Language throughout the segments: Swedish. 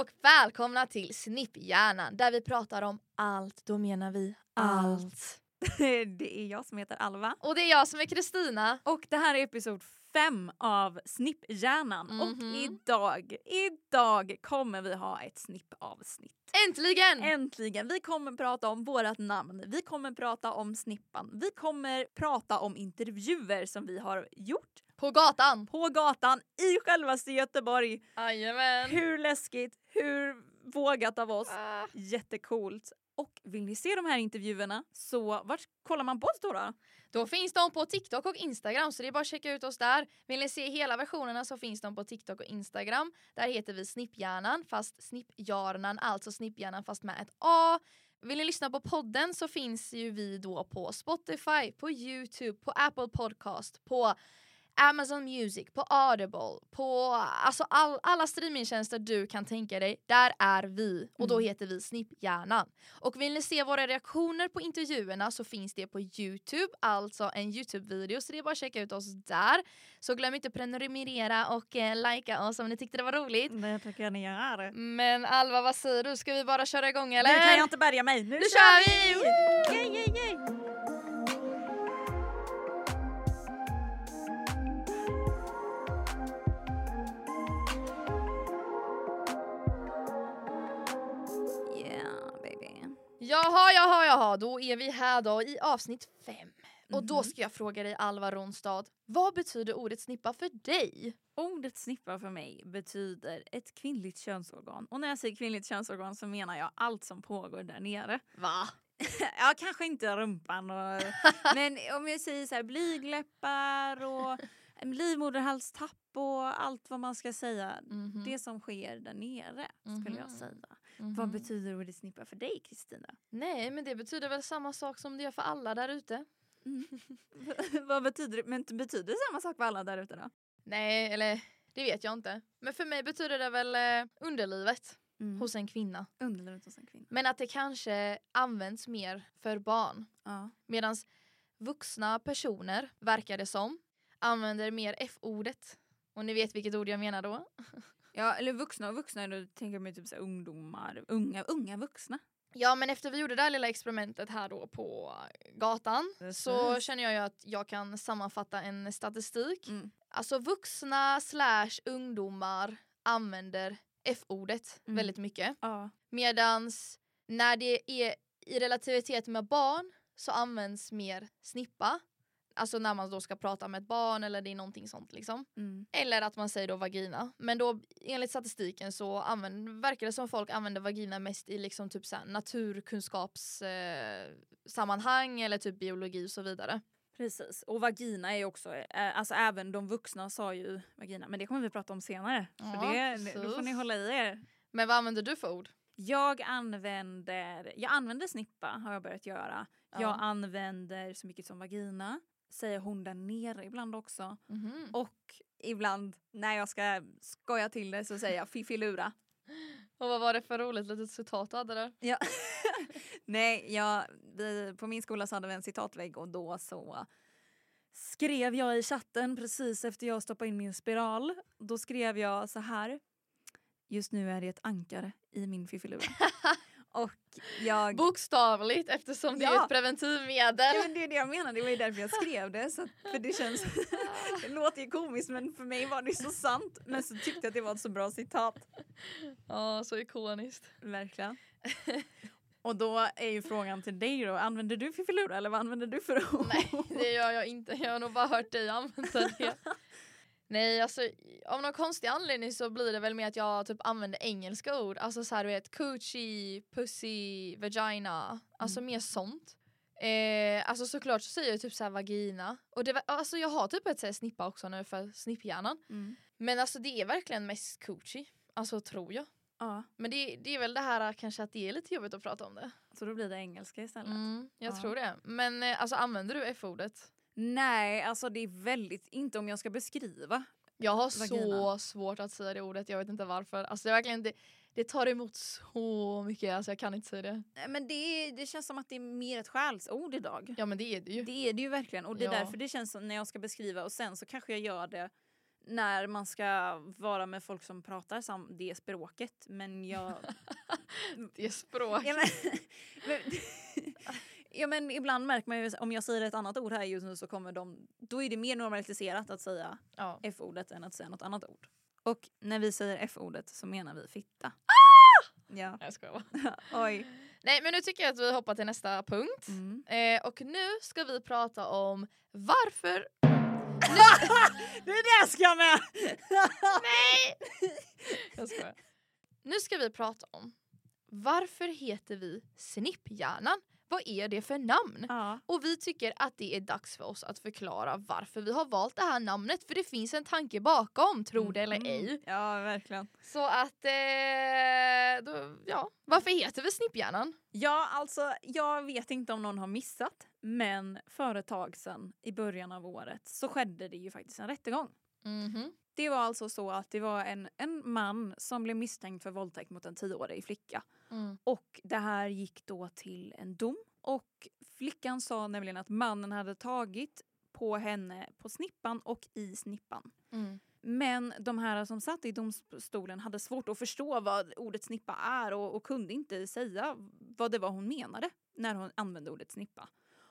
och välkomna till Snipphjärnan där vi pratar om allt, då menar vi allt. Allt. det är jag som heter Alva. Och det är jag som är Kristina. Och det här är episod fem av Snipphjärnan. Och Mhm. idag, idag kommer vi ha ett snippavsnitt. Äntligen! Äntligen! Vi kommer prata om vårat namn, vi kommer prata om snippan, vi kommer prata om intervjuer som vi har gjort På gatan. på gatan i självaste Göteborg. Jajamän. Hur läskigt, hur vågat av oss. Ah. Jättecoolt. Och vill ni se de här intervjuerna så vart kollar man på oss då? då? Då finns de på TikTok och Instagram så det är bara att checka ut oss där. Vill ni se hela versionerna så finns de på TikTok och Instagram. Där heter vi Snipphjärnan fast Snipphjärnan, alltså Snipphjärnan fast med ett A. Vill ni lyssna på podden så finns ju vi då på Spotify, på Youtube, på Apple Podcast, på Amazon Music, på Audible, på alltså all, alla streamingtjänster du kan tänka dig. Där är vi och då Mm. heter vi Snipphjärnan. Och vill ni se våra reaktioner på intervjuerna så finns det på Youtube, alltså en Youtube-video så det är bara att checka ut oss där. Så glöm inte prenumerera och eh, likea oss om ni tyckte det var roligt. Det tycker jag ni gör. Men Alva vad säger du, ska vi bara köra igång eller? Nu kan jag inte bärga mig, nu, Nu kör vi! Woo! Yay, yay, yay. Jaha, jaha, jaha, då är vi här då i avsnitt fem. Och då Mhm. ska jag fråga dig Alva Ronstad, vad betyder ordet snippa för dig? Ordet snippa för mig betyder ett kvinnligt könsorgan. Och när jag säger kvinnligt könsorgan så menar jag allt som pågår där nere. Va? ja, kanske inte rumpan och... men om jag säger så här blygläppar och livmoderhalstapp och allt vad man ska säga. Mhm. Det som sker där nere skulle jag Mhm. säga. Mhm. Vad betyder ordet snippa för dig Kristina? Nej, men det betyder väl samma sak som det gör för alla där ute. vad betyder det? Men betyder det samma sak för alla där ute då? Nej, eller det vet jag inte. Men för mig betyder det väl eh, underlivet Mm. hos en kvinna. Underlivet hos en kvinna. Men att det kanske används mer för barn. Ja. Medan vuxna personer, verkar det som, använder mer F-ordet. Och ni vet vilket ord jag menar då? ja, eller vuxna och vuxna, då tänker jag mig typ så ungdomar, unga, unga vuxna. Ja men efter vi gjorde det här lilla experimentet här då på gatan så Precis. känner jag ju att jag kan sammanfatta en statistik. Mm. Alltså vuxna slash ungdomar använder F-ordet Mm. väldigt mycket. Ja. Medans när det är i relativitet med barn så används mer snippa. Alltså när man då ska prata med ett barn eller det är någonting sånt liksom. Mm. Eller att man säger då vagina. Men då enligt statistiken så använder, verkar det som folk använder vagina mest i liksom typ såhär naturkunskaps eh, eller typ biologi och så vidare. Precis, och vagina är ju också, eh, alltså även de vuxna sa ju vagina, men det kommer vi prata om senare. Ja, så det, då får ni hålla i er. Men vad använder du för ord? Jag använder, jag använder snippa har jag börjat göra. Ja. Jag använder så mycket som vagina, säger hon där nere ibland också. Mhm. Och ibland när jag ska skoja till det så säger jag fiffilura. Och vad var det för roligt litet citat du hade där? Ja. Nej, jag, vi, på min skola så hade vi en citatvägg och då så skrev jag i chatten precis efter jag stoppade in min spiral. Då skrev jag så här. Just nu är det ett ankare i min fiffilura. och jag... Bokstavligt eftersom det är Ja. ett preventivmedel. Ja, men det är det jag menar, det var ju därför jag skrev det. Så att, för det känns... det låter ju komiskt men för mig var det så sant. Men så tyckte jag att det var ett så bra citat. Ja, så ikoniskt. Verkligen. Och då är ju frågan till dig då, använder du fiffilura eller vad använder du för ord? Nej, det gör jag inte. Jag har nog bara hört dig använda det. Nej, alltså av någon konstig anledning så blir det väl mer att jag typ använder engelska ord. Alltså så här du vet, coochie, pussy, vagina. Alltså mer sånt. Eh, alltså såklart så säger jag typ så här vagina. Och det, alltså jag har typ ett så här snippa också nu för snipphjärnan. Mm. Men alltså det är verkligen mest coochie. Alltså tror jag. Ja, Men det, det är väl det här kanske att det är lite jobbigt att prata om det. så då blir det engelska istället. Mm, jag Ja. tror det. Men eh, alltså använder du F-ordet? Nej, alltså det är väldigt, inte om jag ska beskriva. Jag har Vagina. så svårt att säga det ordet, jag vet inte varför. Alltså det, verkligen, det, det tar emot så mycket, alltså jag kan inte säga det. Men det, det känns som att det är mer ett skällsord idag. Ja men det är det ju. Det är det ju verkligen och det är Ja. därför det känns som när jag ska beskriva och sen så kanske jag gör det när man ska vara med folk som pratar sam det språket men jag... Det är språk. ja, men, men, ja men ibland märker man ju om jag säger ett annat ord här just nu så kommer de... Då är det mer normaliserat att säga Ja. F-ordet än att säga något annat ord. Och när vi säger F-ordet så menar vi fitta. Ja, Nej, Jag skojar bara. oj. Nej men nu tycker jag att vi hoppar till nästa punkt. Mm. Eh, och nu ska vi prata om varför... Det där ska jag med! Nej! jag skojar. Nu ska vi prata om varför heter vi Snipphjärnan? Vad är det för namn? ja. Och vi tycker att det är dags för oss att förklara varför vi har valt det här namnet för det finns en tanke bakom, tro det eller Mm. ej. ja, verkligen. Så att, eh, då, ja, varför heter vi Snipphjärnan? Ja, alltså jag vet inte om någon har missat men för ett tag sedan i början av året så skedde det ju faktiskt en rättegång. Mhm. Det var alltså så att det var en, en man som blev misstänkt för våldtäkt mot en tioårig flicka. Mm. Och det här gick då till en dom och flickan sa nämligen att mannen hade tagit på henne på snippan och i snippan. Mm. Men de här som satt i domstolen hade svårt att förstå vad ordet snippa är och, och kunde inte säga vad det var hon menade när hon använde ordet snippa.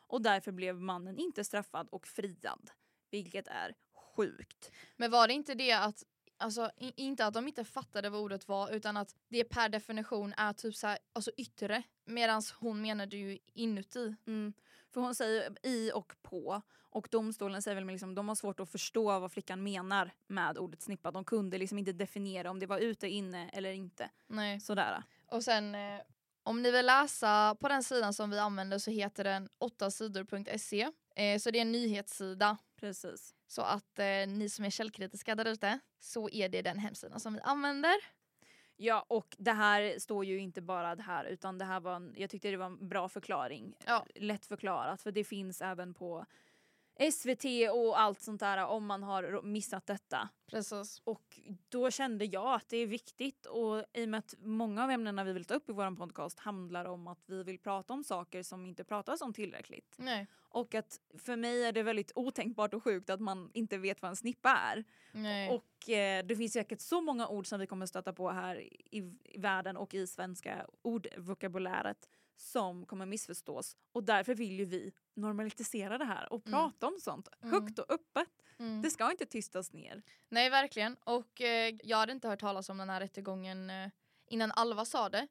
Och därför blev mannen inte straffad och friad, vilket är sjukt. Men var det inte det att Alltså inte att de inte fattade vad ordet var utan att det per definition är typ så här, alltså yttre medan hon menade ju inuti. Mm. För hon säger i och på och domstolen säger väl liksom de har svårt att förstå vad flickan menar med ordet snippa. De kunde liksom inte definiera om det var ute, inne eller inte. Nej. Sådär. Och sen eh, om ni vill läsa på den sidan som vi använder så heter den 8sidor.se. Eh, så det är en nyhetssida. Precis. Så att eh, ni som är källkritiska där ute så är det den hemsidan som vi använder. Ja och det här står ju inte bara det här utan det här var en, jag tyckte det var en bra förklaring. Ja. Lätt förklarat för det finns även på SVT och allt sånt där om man har missat detta. Precis. Och då kände jag att det är viktigt och i och med att många av ämnena vi vill ta upp i vår podcast handlar om att vi vill prata om saker som inte pratas om tillräckligt. Nej. Och att för mig är det väldigt otänkbart och sjukt att man inte vet vad en snippa är. Nej. Och eh, det finns säkert så många ord som vi kommer stöta på här i, i världen och i svenska ordvokabuläret som kommer missförstås. Och därför vill ju vi normalisera det här och Mm. prata om sånt Mm. högt och öppet. Mm. Det ska inte tystas ner. Nej verkligen. Och eh, jag hade inte hört talas om den här rättegången eh, innan Alva sa det.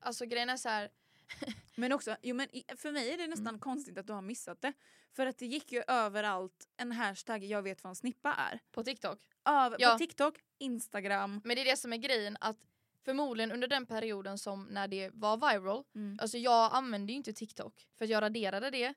Alltså grejen är så här. Men också, jo, men för mig är det nästan konstigt att du har missat det. För att det gick ju överallt en hashtag jag vet vad en snippa är. på TikTok. Över, Ja. På TikTok, Instagram. Men det är det som är grejen att förmodligen under den perioden som när det var viral. Mm. Alltså jag använde ju inte TikTok för att jag raderade det.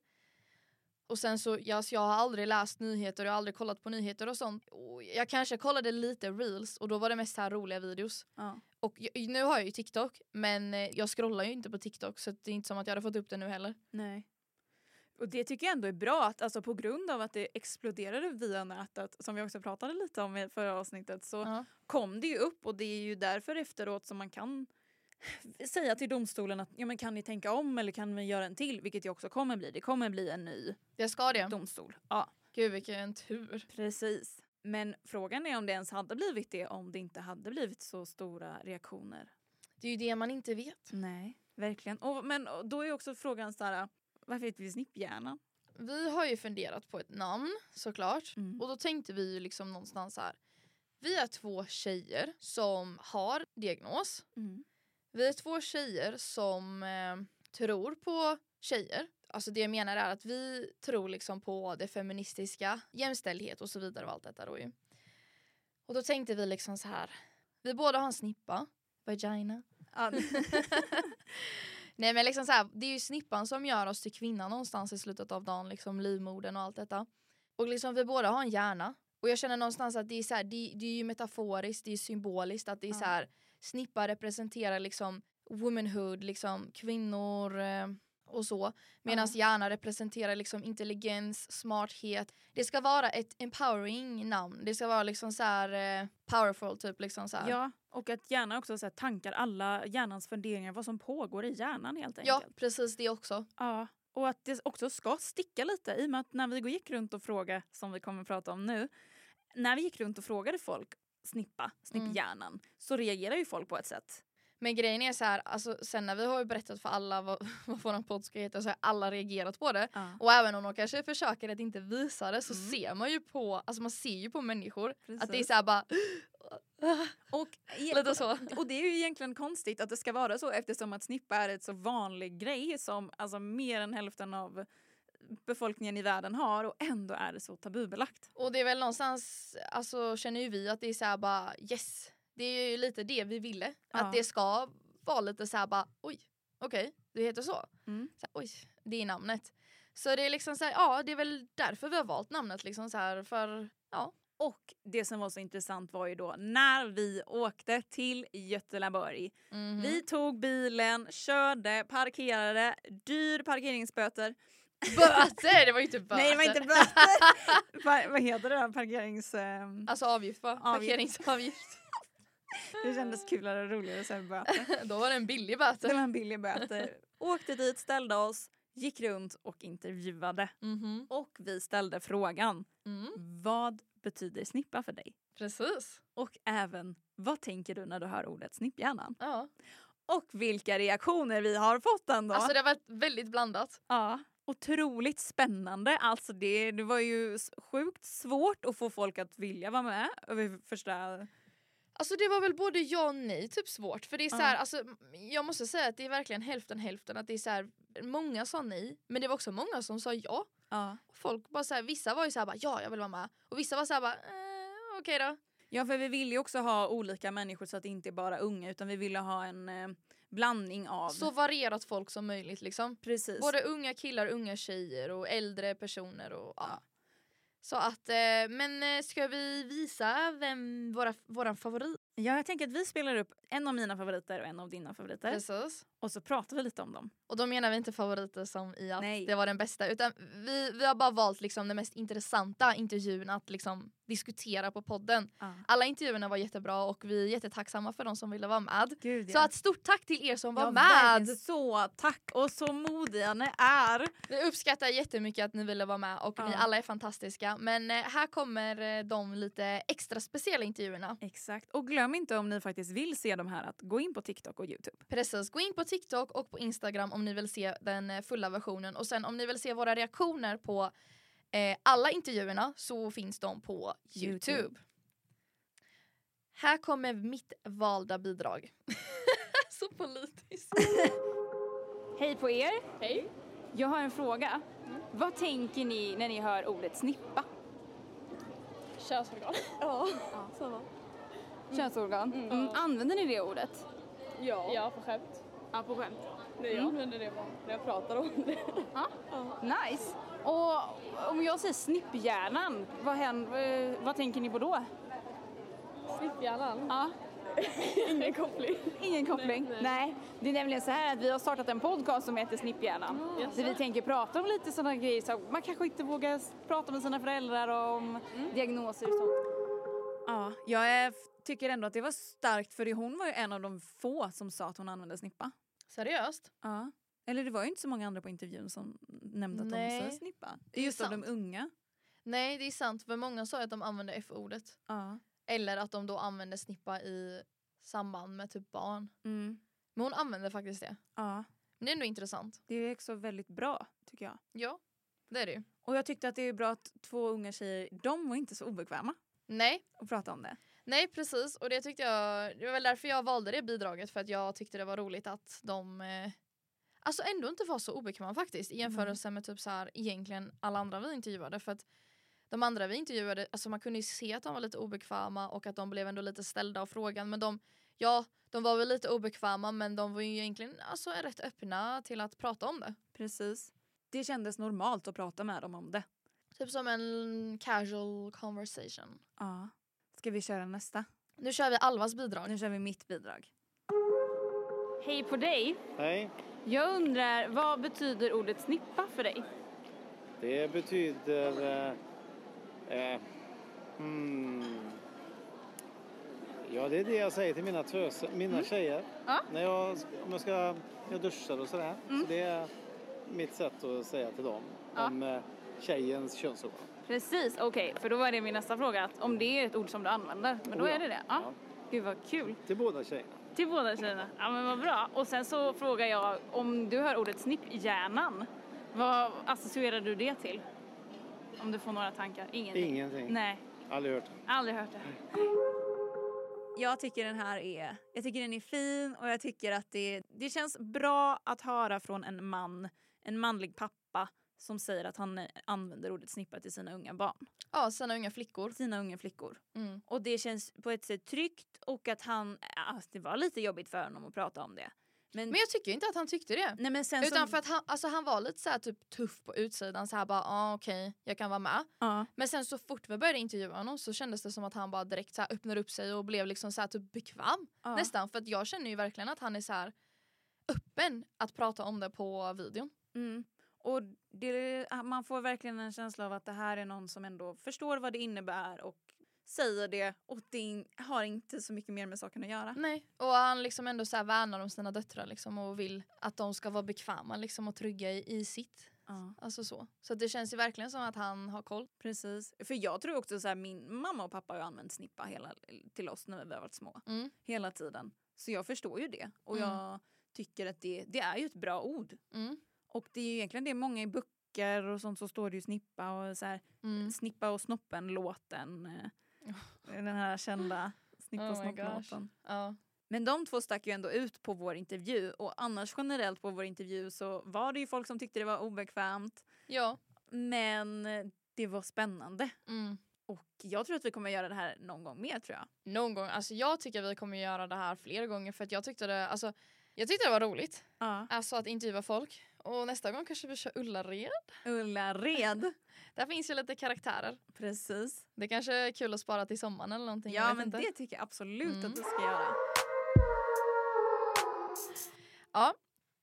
Och sen så, ja, så jag har aldrig läst nyheter och jag har aldrig kollat på nyheter och sånt. Och jag kanske kollade lite reels och då var det mest här roliga videos. Ja. Och jag, nu har jag ju TikTok men eh, jag scrollar ju inte på TikTok så det är inte som att jag hade fått upp det nu heller. Nej. Och det tycker jag ändå är bra att alltså på grund av att det exploderade via nätet som vi också pratade lite om i förra avsnittet så Ja. kom det ju upp och det är ju därför efteråt som man kan säga till domstolen att ja men kan ni tänka om eller kan vi göra en till vilket det också kommer bli. Det kommer bli en ny Jag ska det. domstol. Ja Gud vilken tur. precis. Men frågan är om det ens hade blivit det om det inte hade blivit så stora reaktioner. Det är ju det man inte vet. Nej, verkligen. Och, men då är också frågan så här, varför heter vi snipphjärna? Vi har ju funderat på ett namn såklart. Mm. Och då tänkte vi ju liksom någonstans här. Vi är två tjejer som har diagnos. Mm. Vi är två tjejer som eh, tror på tjejer. Alltså det jag menar är att vi tror liksom på det feministiska, jämställdhet och så vidare och allt detta då ju. Och då tänkte vi liksom så här. Vi båda har en snippa, vagina. Nej men liksom så här, det är ju snippan som gör oss till kvinna någonstans i slutet av dagen, liksom livmodern och allt detta. Och liksom vi båda har en hjärna. Och jag känner någonstans att det är så här, det, det är ju metaforiskt, det är symboliskt att det är Ja. så här, snippa representerar liksom womanhood, liksom kvinnor eh, och så. Medan hjärna representerar liksom intelligens, smarthet. Det ska vara ett empowering namn. Det ska vara liksom så här eh, powerful typ liksom så här. Ja, och att hjärnan också så här, tankar alla hjärnans funderingar, vad som pågår i hjärnan helt ja, enkelt. precis det också. Ja, och att det också ska sticka lite i och med att när vi gick runt och frågade, som vi kommer att prata om nu, när vi gick runt och frågade folk snippa, snipphjärnan, så reagerar ju folk på ett sätt. Men grejen är så här, alltså, sen när vi har berättat för alla vad, vad vår podd ska heta så har alla reagerat på det. Ja. Och även om de kanske försöker att inte visa det så Mm. ser man ju på, alltså man ser ju på människor att det är Precis. så här bara Och, lite så. och det är ju egentligen konstigt att det ska vara så eftersom att snippa är ett så vanlig grej som alltså mer än hälften av befolkningen i världen har och ändå är det så tabubelagt. Och det är väl någonstans, alltså känner ju vi att det är så här bara yes. Det är ju lite det vi ville. Ja. Att det ska vara lite så här bara oj, okej, det heter så. Mm. så här, oj, det är namnet. Så det är liksom så här, ja det är väl därför vi har valt namnet liksom så här för ja. Och det som var så intressant var ju då när vi åkte till Göteborg. Mhm. Vi tog bilen, körde, parkerade, dyr parkeringsböter. Böter, det var ju inte böter. Nej det var inte böter! Va, vad heter det då? Parkerings... ehm, Alltså avgift va? Parkeringsavgift. Det kändes kulare och roligare att säga böter. Då var det en billig Det böter. var en billig böter. Åkte dit, ställde oss, gick runt och intervjuade. Mhm. Och vi ställde frågan, Mm. vad betyder snippa för dig? Precis. Och även, vad tänker du när du hör ordet snipphjärnan? Ja. Och vilka reaktioner vi har fått ändå. Alltså det har varit väldigt blandat. ja, otroligt spännande. Alltså det, det var ju sjukt svårt att få folk att vilja vara med. första... Alltså det var väl både ja och nej typ svårt. För det är så här, alltså, jag måste säga att det är verkligen hälften hälften. Att det är så här, många sa nej men det var också många som sa ja. Ja. Folk bara så här, vissa var ju så här, bara, ja jag vill vara med. Och vissa var så här, bara eh, okej då. ja, för vi ville ju också ha olika människor så att det inte är bara unga utan vi ville ha en eh, blandning av... Så varierat folk som möjligt liksom. Precis. Både unga killar, unga tjejer och äldre personer. Och, ja. Så att, eh, men eh, ska vi visa vem våra, våran favorit? Ja, jag tänker att vi spelar upp en av mina favoriter och en av dina favoriter. Precis. Och så pratar vi lite om dem. Och då menar vi inte favoriter som i att Nej. det var den bästa utan vi, vi har bara valt liksom den mest intressanta intervjun att liksom diskutera på podden. Ja. Alla intervjuerna var jättebra och vi är jättetacksamma för de som ville vara med. Gud, Så att stort tack till er som var ja, med! Så tack och så modiga ni är. Vi uppskattar jättemycket att ni ville vara med och ni Ja. alla är fantastiska. Men eh, här kommer eh, de lite extra speciella intervjuerna. Exakt. Och glöm inte om ni faktiskt vill se de här att gå in på TikTok och Youtube. Precis, gå in på TikTok och på Instagram om ni vill se den eh, fulla versionen. Och sen om ni vill se våra reaktioner på eh, alla intervjuerna så finns de på Youtube. YouTube. Här kommer mitt valda bidrag. så politiskt. Hej på er! Hej. Jag har en fråga. Vad tänker ni när ni hör ordet snippa? Könsorgan. Ja, samma. Könsorgan. Mm. Använder ni det ordet? Ja. Ja, på skämt. Ja, på skämt. Nej, jag använder det när jag pratar om det. Nice. Och om jag säger snipphjärnan, vad, händer, vad tänker ni på då? Snipphjärnan. Ja. Ingen koppling. Ingen koppling? Nej, Nej, nej. Det är nämligen så här att vi har startat en podcast som heter Snipphjärnan. Jaså? Där vi tänker prata om lite sådana grejer. Så man kanske inte vågar prata med sina föräldrar om diagnoser och sånt. Ja, jag är, tycker ändå att det var starkt för hon var ju en av de få som sa att hon använde snippa. Seriöst? Ja. Eller det var ju inte så många andra på intervjun som nämnde att de Nej. sa snippa. Det är Just av de unga. Nej det är sant för många sa att de använde F-ordet. Ja. Eller att de då använde snippa i samband med typ barn. Mm. Men hon använde faktiskt det. ja. Men det är ändå intressant. Det är också väldigt bra tycker jag. Ja, det är det ju. Och jag tyckte att det är bra att två unga tjejer, de var inte så obekväma Nej, att prata om det. Nej precis. Och det tyckte jag, det var väl därför jag valde det bidraget för att jag tyckte det var roligt att de eh, Alltså ändå inte var så obekväma faktiskt i jämförelse med typ så här egentligen alla andra vi intervjuade för att de andra vi intervjuade, alltså man kunde ju se att de var lite obekväma och att de blev ändå lite ställda av frågan men de, ja de var väl lite obekväma men de var ju egentligen alltså rätt öppna till att prata om det. Precis. Det kändes normalt att prata med dem om det. Typ som en casual conversation. Ja. Ska vi köra nästa? Nu kör vi Alvas bidrag. Nu kör vi mitt bidrag. Hej på dig! Hej. Jag undrar, vad betyder ordet snippa för dig? Det betyder... Eh, eh, hmm, ja, det är det jag säger till mina, tös, mina tjejer. Ja. När jag, om jag ska jag duschar och sådär. Så det är mitt sätt att säga till dem Ja. om eh, tjejens könsorgan. Precis, okej, för då var det min nästa fråga. Att om det är ett ord som du använder, men då Oh ja. är det det? Ja. Ja. Gud vad kul. Till båda tjejerna. Till båda tjejerna. Ja men vad bra. Och sen så frågar jag om du hör ordet snipphjärnan. Vad associerar du det till? Om du får några tankar? Ingenting? Ingenting. Nej, Aldrig hört. aldrig hört det. Jag tycker den här är, jag tycker den är fin och jag tycker att det, det känns bra att höra från en man, en manlig pappa som säger att han eh, använder ordet snippa till sina unga barn, Ja, sina unga flickor. sina unga flickor. Mm. Och det känns på ett sätt tryggt och att han, ja, det var lite jobbigt för honom att prata om det. Men, Men jag tycker inte att han tyckte det. nej men sen Utan som, för att han, alltså han var lite så här typ tuff på utsidan, så här bara ah, okej jag kan vara med. ja, Men sen så fort vi började intervjua honom så kändes det som att han bara direkt så här öppnade upp sig och blev liksom så här typ bekväm. ja. Nästan för att jag känner ju verkligen att han är så här öppen att prata om det på videon. Mm. Och det, man får verkligen en känsla av att det här är någon som ändå förstår vad det innebär och säger det och det in, har inte så mycket mer med saken att göra. Nej. Och han liksom ändå så här värnar om sina döttrar liksom och vill att de ska vara bekväma liksom och trygga i, i sitt. Ja, Alltså så. Så det känns ju verkligen som att han har koll. precis. För jag tror också så här, min mamma och pappa har använt snippa hela, till oss när vi har varit små. Mm. Hela tiden. Så jag förstår ju det. Och Mm. jag tycker att det, det är ju ett bra ord. Mm. Och det är ju egentligen det många i böcker och sånt så står det ju snippa och så här, Mm. Snippa och snoppen-låten. eh, Den här kända Snippa och Oh my gosh. snopp-låten. Ja. Men de två stack ju ändå ut på vår intervju och annars generellt på vår intervju så var det ju folk som tyckte det var obekvämt. ja. Men det var spännande. Mm. Och jag tror att vi kommer göra det här någon gång mer tror jag. Någon gång, alltså jag tycker vi kommer göra det här fler gånger för att jag tyckte det, alltså, jag tyckte det var roligt. Ja. Alltså att intervjua folk. Och nästa gång kanske vi kör Ullared. Ullared. Där finns ju lite karaktärer. Precis. Det kanske är kul att spara till sommaren eller någonting. Ja men inte. det tycker jag absolut Mm. att du ska göra. Ja,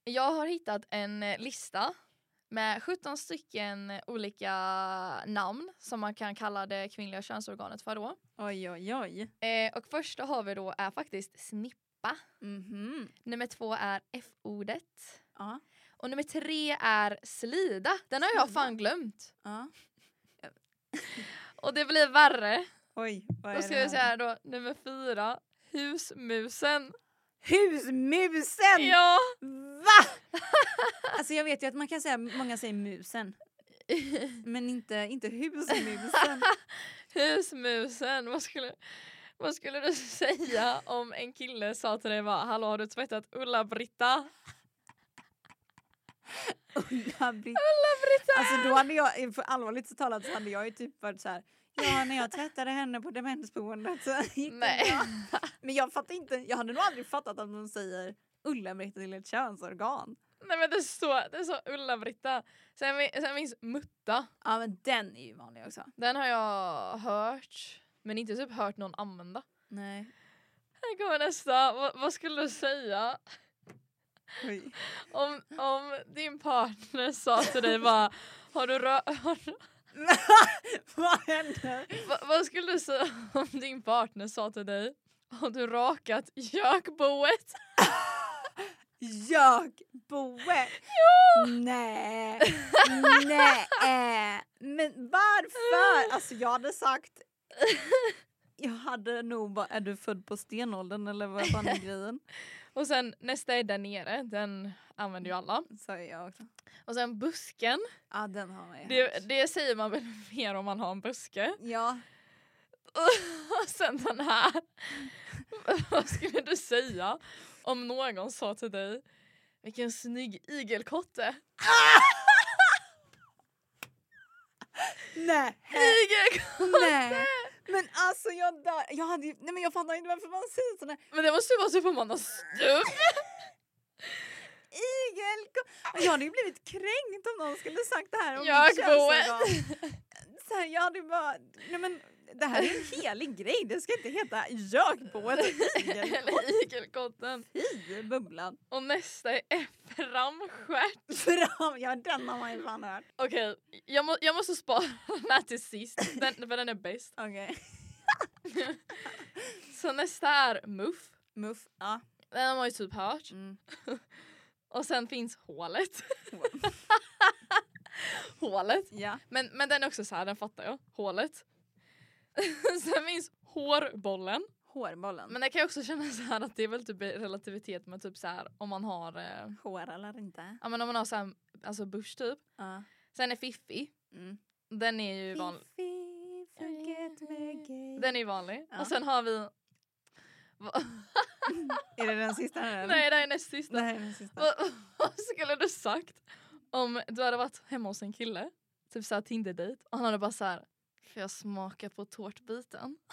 jag har hittat en eh, lista med 17 stycken olika namn som man kan kalla det kvinnliga könsorganet för då. Oj oj oj. Eh, och första har vi då är faktiskt snippa. Mhm. Nummer två är f-ordet. Ja. Och nummer tre är slida. Den har jag fan glömt. ja. Och det blir värre. Oj, vad är Då ska vi säga då nummer fyra, husmusen. Husmusen! Ja! Va? alltså jag vet ju att man kan säga, många säger musen. Men inte, inte husmusen. Husmusen, vad skulle, vad skulle du säga om en kille sa till dig bara Hallå har du tvättat Ulla-Britta? Ulla-Britt. Alltså då hade jag, för allvarligt så talat så hade jag ju typ varit så här. Ja när jag tvättade henne på demensboendet så gick det Nej. bra. Men jag fattar inte, jag hade nog aldrig fattat att de säger Ulla-Britt till ett könsorgan. Nej men det står, det står Ulla-Britta. Sen, sen finns mutta. Ja men den är ju vanlig också. Den har jag hört. Men inte typ hört någon använda. Nej. Här kommer nästa. vad, vad skulle du säga Oj. om, om din partner sa till dig bara har du, rö- har, du- Vad händer? Va, vad skulle du säga om din partner sa till dig har du rakat gökboet? Gökboe! Nej! Nej! Men varför? Alltså jag hade sagt... Jag hade nog bara, är du född på stenåldern eller vad fan är grejen? Och sen nästa är där nere, den använder ju alla. Sa jag också. Och sen busken, Ja den har man ju det, det säger man väl mer om man har en buske. Ja, Och sen den här. Vad skulle du säga om någon sa till dig vilken snygg igelkotte? nej! Igelkotte! Nej! Men alltså jag dör. Jag hade ju, nej men jag fattar inte varför man säger sådär. Men det måste ju vara typ om man har stup. Igelko... Jag hade ju blivit kränkt om någon skulle sagt det här om Jag mitt går. könsorgan. Så här, jag hade ju bara, nej men det här är en helig grej, det ska inte heta gökboet. Eller igelkotten. Fy bubblan. Och nästa är framstjärt. Fram, ja den har man ju fan hört. Okej, jag, må, jag måste spara den här till sist, den, för den är bäst. Okej. Så nästa är muff. Muff, ja. Den har man ju typ hört. Mm. Och sen finns hålet. Hålet. Ja. Men, men den är också så här, den fattar jag. Hålet. Sen finns hårbollen. Hårbollen. Men det kan jag också känna så här att det är väl typ relativitet med typ så här om man har eh, Hår eller inte. ja men om man har så här, alltså bush typ. Ja. Sen är Fiffi. Mm. Den är ju vanlig. Fiffi, forget me again. Den är ju vanlig. Ja. Och sen har vi Är det den sista? Eller? Nej det här är näst sista. Här är den sista. Vad, vad skulle du sagt om du hade varit hemma hos en kille, typ såhär Tinder-dejt och han hade bara såhär Får jag smaka på tårtbiten?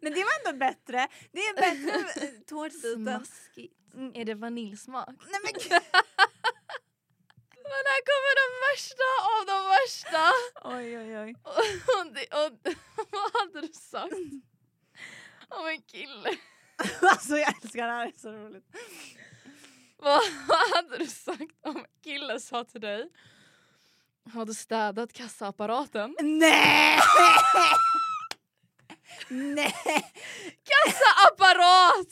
Men det var ändå bättre. Det är bättre än tårtbiten. Smaskigt. Mm. Är det vaniljsmak? Nej men. Men här kommer de värsta av de värsta! Oj oj oj. Och, och, och vad hade du sagt? Om en kille. Alltså jag älskar det här, det är så roligt. Vad, vad hade du sagt om en kille sa till dig Har du städat kassaapparaten? Nej! Nej! Kassaapparat!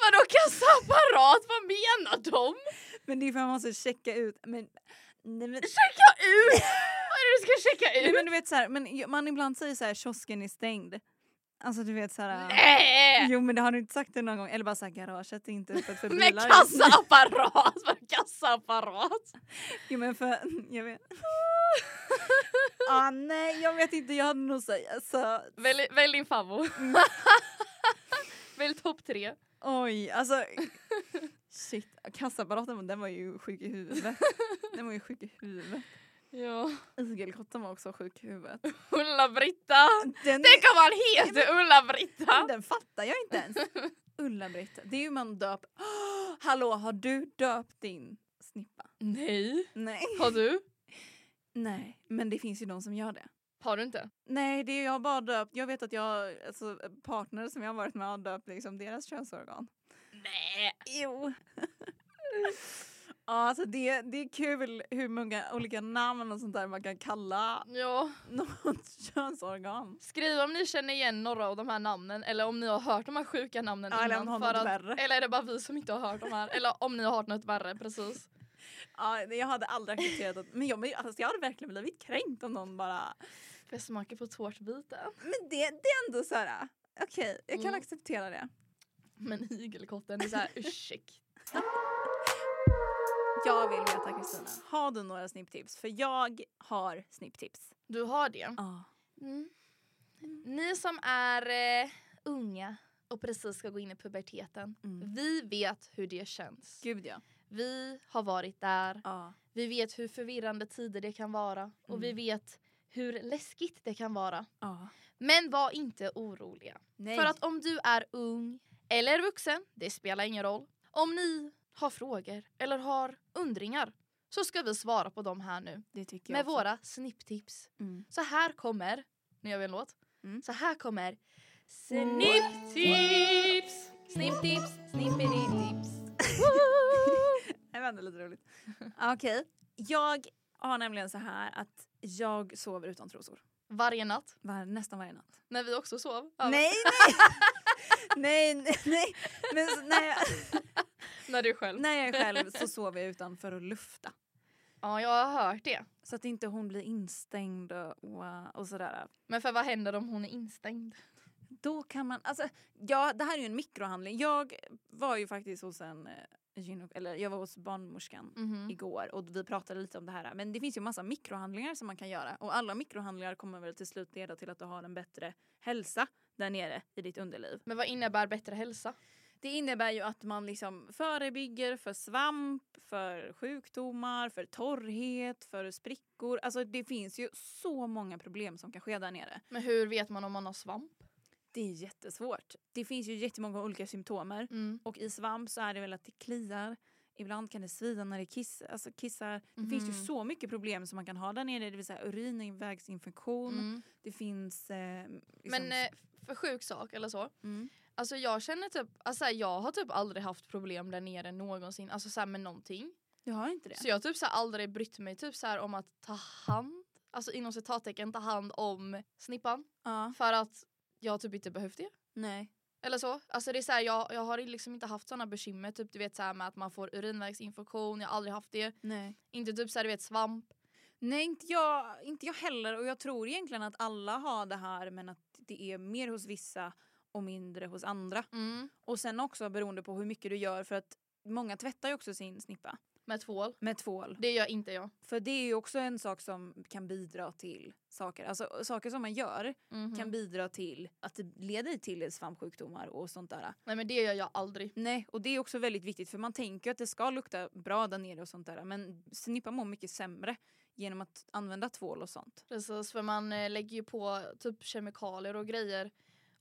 Vadå kassaapparat? Vad menar de? Men det är för att man måste checka ut. Men, nej, men, Checka ut! Vad är det du ska checka nej, ut? men du vet så här, men man ibland säger så här kiosken är stängd. Alltså du vet så här. Nej! Jo men det har du inte sagt det någon gång. Eller bara såhär garaget är inte öppet för Med bilar. kassaapparat! Vadå kassaapparat? Jo men för, jag vet. ah, nej jag vet inte, jag hade nog sagt så. Välj, välj din favvo. välj topp tre. Oj alltså. Shit, kassaapparaten den var ju sjuk i huvudet. Den var ju sjuk i huvudet. Ja. Igelkotten var också sjuk i huvudet. Ulla-Britta! Den, Tänk om han heter Ulla-Britta! den fattar jag inte ens. Ulla-Britt, det är ju man döp. hallå har du döpt din snippa? Nej. Nej. Har du? Nej, men det finns ju de som gör det. Har du inte? Nej, det är jag bara döpt. Jag vet att jag, alltså partner som jag har varit med har döpt liksom deras könsorgan. Nej. Jo. Ja, alltså det, det är kul hur många olika namn och sånt där man kan kalla Ja. något könsorgan. Skriv om ni känner igen några av de här namnen eller om ni har hört de här sjuka namnen Ja, eller om innan. ni har något värre. eller är det bara vi som inte har hört de här? Eller om ni har hört något värre, precis. Ja, jag hade aldrig accepterat att, men jag, men alltså, jag hade verkligen blivit kränkt om någon bara, jag smaka på tårtbiten? men det, det är ändå så här. okej, jag kan Mm. acceptera det. Men igelkotten, det är såhär ursäkta. Jag vill veta Kristina, har du några snipptips? För jag har snipptips. Du har det? Ja. Mm. Ni som är eh, unga och precis ska gå in i puberteten. Mm. Vi vet hur det känns. Gud ja. Vi har varit där. ja. Vi vet hur förvirrande tider det kan vara. Och vi Mm. vet hur läskigt det kan vara. ja. Men var inte oroliga. Nej. För att om du är ung eller vuxen, det spelar ingen roll. Om ni har frågor eller har undringar så ska vi svara på dem här nu. Med också. våra snipptips. Mm. Så här kommer, nu gör vi en låt. Mm. Så här kommer Snipptips! Snipptips, snippetips. Det var ändå lite roligt. Okej, jag har nämligen så här att jag sover utan trosor. Varje natt, Var, nästan varje natt. när vi också sov. Ja, Nej, nej! nej, nej, nej. Men så, när, du är själv. när jag är själv så sover jag utan för att lufta. Ja, jag har hört det. Så att inte hon blir instängd och, och, och sådär. Men för vad händer om hon är instängd? Då kan man, alltså ja det här är ju en mikrohandling. Jag var ju faktiskt hos en eh, eller jag var hos barnmorskan Mhm. igår och vi pratade lite om det här. Men det finns ju massa mikrohandlingar som man kan göra och alla mikrohandlingar kommer väl till slut leda till att du har en bättre hälsa där nere i ditt underliv. Men vad innebär bättre hälsa? Det innebär ju att man liksom förebygger för svamp, för sjukdomar, för torrhet, för sprickor. Alltså det finns ju så många problem som kan ske där nere. Men hur vet man om man har svamp? Det är jättesvårt. Det finns ju jättemånga olika symptomer. Mm. Och i svamp så är det väl att det kliar. Ibland kan det svida när det kiss, alltså kissar. Det finns ju så mycket problem som man kan ha där nere. Det vill säga urinvägsinfektion. Mm. Det finns... Eh, liksom, Men eh, för sjuk sak eller så. mm. Alltså jag känner typ, alltså jag har typ aldrig haft problem där nere någonsin. Alltså så här med någonting. Du har inte det? Så jag har typ så här aldrig brytt mig typ så här om att ta hand, alltså inom citattecken ta hand om snippan. Ja. För att jag har typ inte behövt det. Nej. Eller så. Alltså det är så här, jag, jag har liksom inte haft såna bekymmer. Typ du vet så här med att man får urinvägsinfektion. Jag har aldrig haft det. Nej. Inte typ så här, du vet svamp. Nej inte jag, inte jag heller och jag tror egentligen att alla har det här men att det är mer hos vissa och mindre hos andra. Mm. Och sen också beroende på hur mycket du gör för att många tvättar ju också sin snippa Med tvål. med tvål. Det gör inte jag. För det är ju också en sak som kan bidra till saker. Alltså saker som man gör Mhm. kan bidra till att det leder till svampsjukdomar och sånt där. Nej men det gör jag aldrig. Nej, och det är också väldigt viktigt för man tänker att det ska lukta bra där nere och sånt där men snippa mår mycket sämre genom att använda tvål och sånt. Precis för man eh, lägger ju på typ kemikalier och grejer.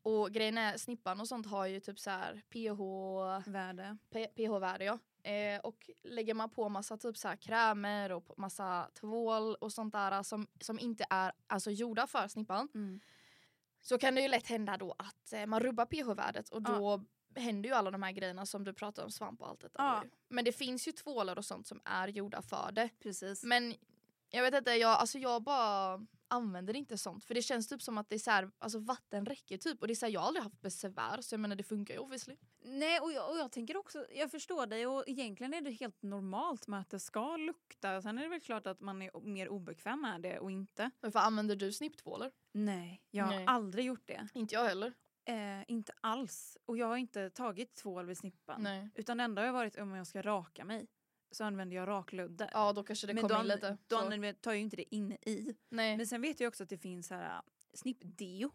Och grejen är snippan och sånt har ju typ så här pH, Värde. P- pH-värde ja. Eh, och lägger man på massa typ så här krämer och massa tvål och sånt där som, som inte är alltså gjorda för snippan. Mm. Så kan det ju lätt hända då att eh, man rubbar pH-värdet och då händer ju alla de här grejerna som du pratar om, svamp och allt detta. Ja. Men det finns ju tvålar och sånt som är gjorda för det. Precis. Men jag vet inte, jag, alltså jag bara använder inte sånt. För det känns typ som att det är så här, alltså vatten räcker typ. Och det är så här, jag har aldrig haft besvär så jag menar det funkar ju obviously. Nej och jag, och jag tänker också, jag förstår dig och egentligen är det helt normalt med att det ska lukta. Sen är det väl klart att man är mer obekväm med det och inte. Varför använder du snipptvålar? Nej, jag har Nej. aldrig gjort det. Inte jag heller. Eh, inte alls. Och jag har inte tagit tvål vid snippan. Nej. Utan det enda har varit om jag ska raka mig. Så använder jag rakludde. Ja då kanske det Men kommer in lite. då använder, tar jag ju inte det inne i. Nej. Men sen vet jag också att det finns här äh, snippdeo.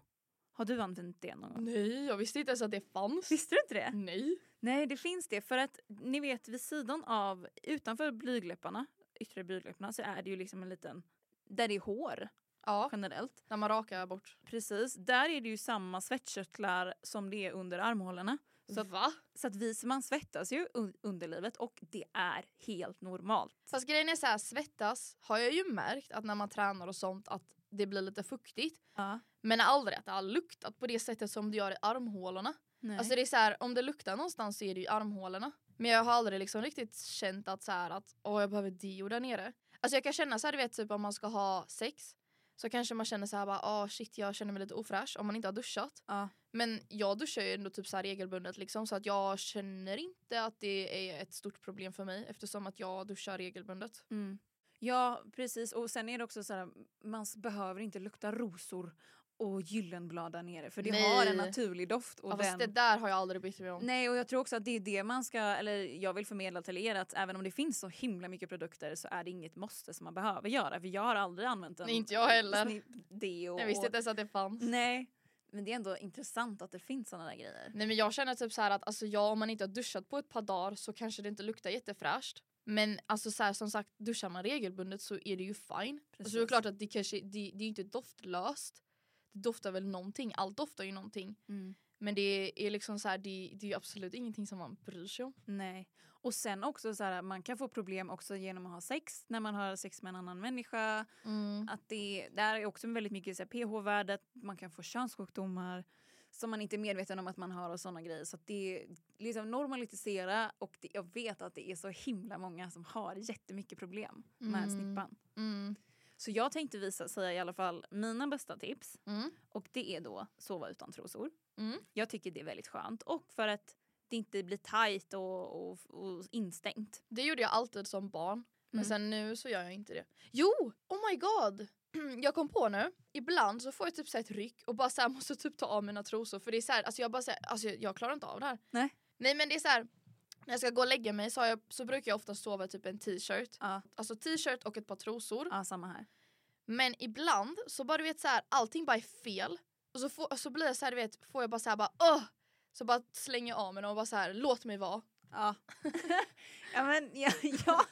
Har du använt det någon gång? Nej jag visste inte ens att det fanns. Visste du inte det? Nej. Nej det finns det för att ni vet vid sidan av, utanför blygdläpparna, yttre blygdläpparna så är det ju liksom en liten, där det är hår Ja, generellt. när man rakar bort. Precis, där är det ju samma svettkörtlar som det är under armhålorna. Så att, Va? så att vi, man svettas ju un- underlivet och det är helt normalt. Fast grejen är så här, svettas har jag ju märkt att när man tränar och sånt att det blir lite fuktigt. Ja. Men aldrig att det har luktat på det sättet som det gör i armhålorna. Nej. Alltså det är så här, om det luktar någonstans så är det ju i armhålorna. Men jag har aldrig liksom riktigt känt att så här att åh jag behöver deo där nere. Alltså jag kan känna så här, du vet typ om man ska ha sex så kanske man känner så här bara åh shit jag känner mig lite ofräsch om man inte har duschat. ja. Men jag duschar ju ändå typ så regelbundet liksom så att jag känner inte att det är ett stort problem för mig eftersom att jag duschar regelbundet. Mm. Ja precis och sen är det också så här, man behöver inte lukta rosor och gyllenblad där nere för det Nej. har en naturlig doft. Och Ja, fast den... det där har jag aldrig brytt mig om. Nej och jag tror också att det är det man ska, eller jag vill förmedla till er att även om det finns så himla mycket produkter så är det inget måste som man behöver göra för jag har aldrig använt en Nej, inte jag heller. deo. Jag visste inte ens att det fanns. Nej men det är ändå intressant att det finns sådana där grejer. Nej men jag känner typ så att alltså, ja, om man inte har duschat på ett par dagar så kanske det inte luktar jättefräscht. Men alltså så här, som sagt duschar man regelbundet så är det ju fine. Precis. Så det är klart att det kanske det, det är inte doftlöst. Det doftar väl någonting, allt doftar ju någonting. Mm. Men det är liksom så här, det, det är absolut ingenting som man bryr sig om. Nej. Och sen också så här, man kan få problem också genom att ha sex när man har sex med en annan människa. Att det, där är också väldigt mycket pH-värdet, man kan få könssjukdomar som man inte är medveten om att man har och sådana grejer. Så att det är liksom normalisera och det, jag vet att det är så himla många som har jättemycket problem med Mm. snippan. Mm. Så jag tänkte visa, säga i alla fall mina bästa tips Mm. och det är då sova utan trosor. Mm. Jag tycker det är väldigt skönt och för att det inte blir tajt och, och, och instängt. Det gjorde jag alltid som barn. Men Mm. sen nu så gör jag inte det. Jo! Oh my god! Jag kom på nu, ibland så får jag typ så ett ryck och bara så här måste typ ta av mina trosor för det är så här, alltså jag bara så här, alltså jag, klarar inte av det här. Nej. Nej men det är så här. när jag ska gå och lägga mig så, jag, så brukar jag ofta sova typ en t-shirt. Ja, Alltså t-shirt och ett par trosor. ja samma här. Men ibland så bara du vet så här, allting bara är fel. Och så, får, så blir jag så här, du vet, får jag bara så här bara Åh! Så bara slänger jag av mig dem och bara så här, låt mig vara. Ja. ja men ja, ja,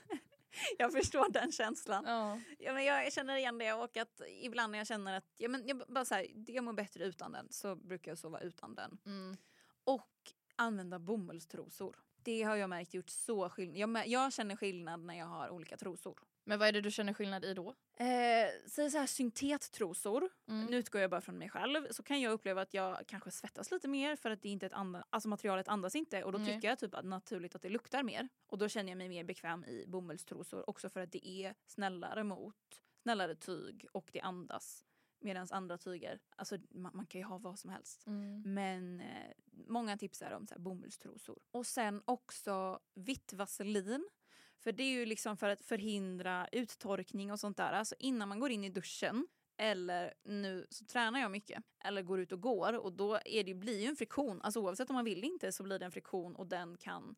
jag förstår den känslan. Ja. Ja, men jag känner igen det och att ibland när jag känner att ja, men jag, bara så här, jag mår bättre utan den så brukar jag sova utan den. Mm. Och använda bomullstrosor. Det har jag märkt gjort så skillnad. Jag, jag känner skillnad när jag har olika trosor. Men vad är det du känner skillnad i då? Eh, så här syntettrosor. Mm. Nu utgår jag bara från mig själv. Så kan jag uppleva att jag kanske svettas lite mer för att det inte är ett anda, alltså materialet andas inte och då Nej. tycker jag typ att naturligt att det luktar mer. Och då känner jag mig mer bekväm i bomullstrosor också för att det är snällare mot snällare tyg och det andas Medan andra tyger, alltså man, man kan ju ha vad som helst. Mm. Men eh, många tipsar om så här, bomullstrosor. Och sen också vitt vaselin. För det är ju liksom för att förhindra uttorkning och sånt där. Alltså innan man går in i duschen eller nu så tränar jag mycket eller går ut och går och då är det, blir ju en friktion. Alltså oavsett om man vill inte så blir det en friktion och den kan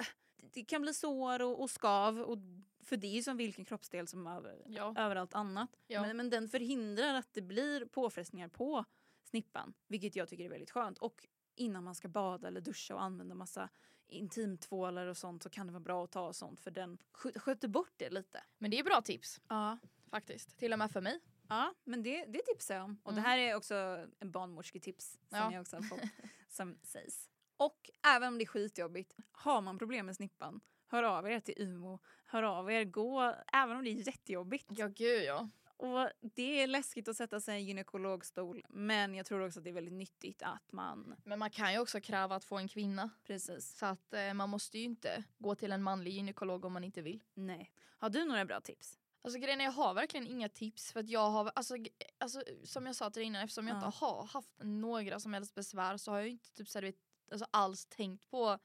eh, det kan bli sår och, och skav och för det är ju som vilken kroppsdel som över, Ja. överallt annat. Ja. Men, men den förhindrar att det blir påfrestningar på snippan, vilket jag tycker är väldigt skönt. Och innan man ska bada eller duscha och använda massa intimtvålar och sånt så kan det vara bra att ta sånt för den skö- sköter bort det lite. Men det är bra tips Ja, faktiskt. Till och med för mig. ja men det, det tipsar jag om. Och Mm. det här är också en barnmorsketips som Ja. jag också har fått som sägs. Och även om det är skitjobbigt, har man problem med snippan, hör av er till UMO. Hör av er, gå, även om det är jättejobbigt. Ja gud ja. Och det är läskigt att sätta sig i en gynekologstol men jag tror också att det är väldigt nyttigt att man... Men man kan ju också kräva att få en kvinna. Precis. Så att eh, man måste ju inte gå till en manlig gynekolog om man inte vill. Nej. Har du några bra tips? Alltså grejen är, jag har verkligen inga tips för att jag har, alltså, alltså som jag sa till dig innan, eftersom jag Ja. inte har haft några som helst besvär så har jag inte typ så här, alltså, alls tänkt på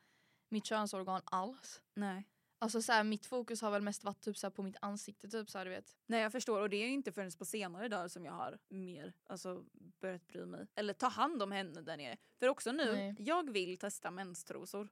mitt könsorgan alls. Nej. Alltså så här, mitt fokus har väl mest varit typ så här, på mitt ansikte typ så här, du vet. Nej jag förstår och det är ju inte förrän på senare dagar som jag har mer alltså, börjat bry mig. Eller ta hand om henne där nere. För också nu, Nej. jag vill testa menstrosor.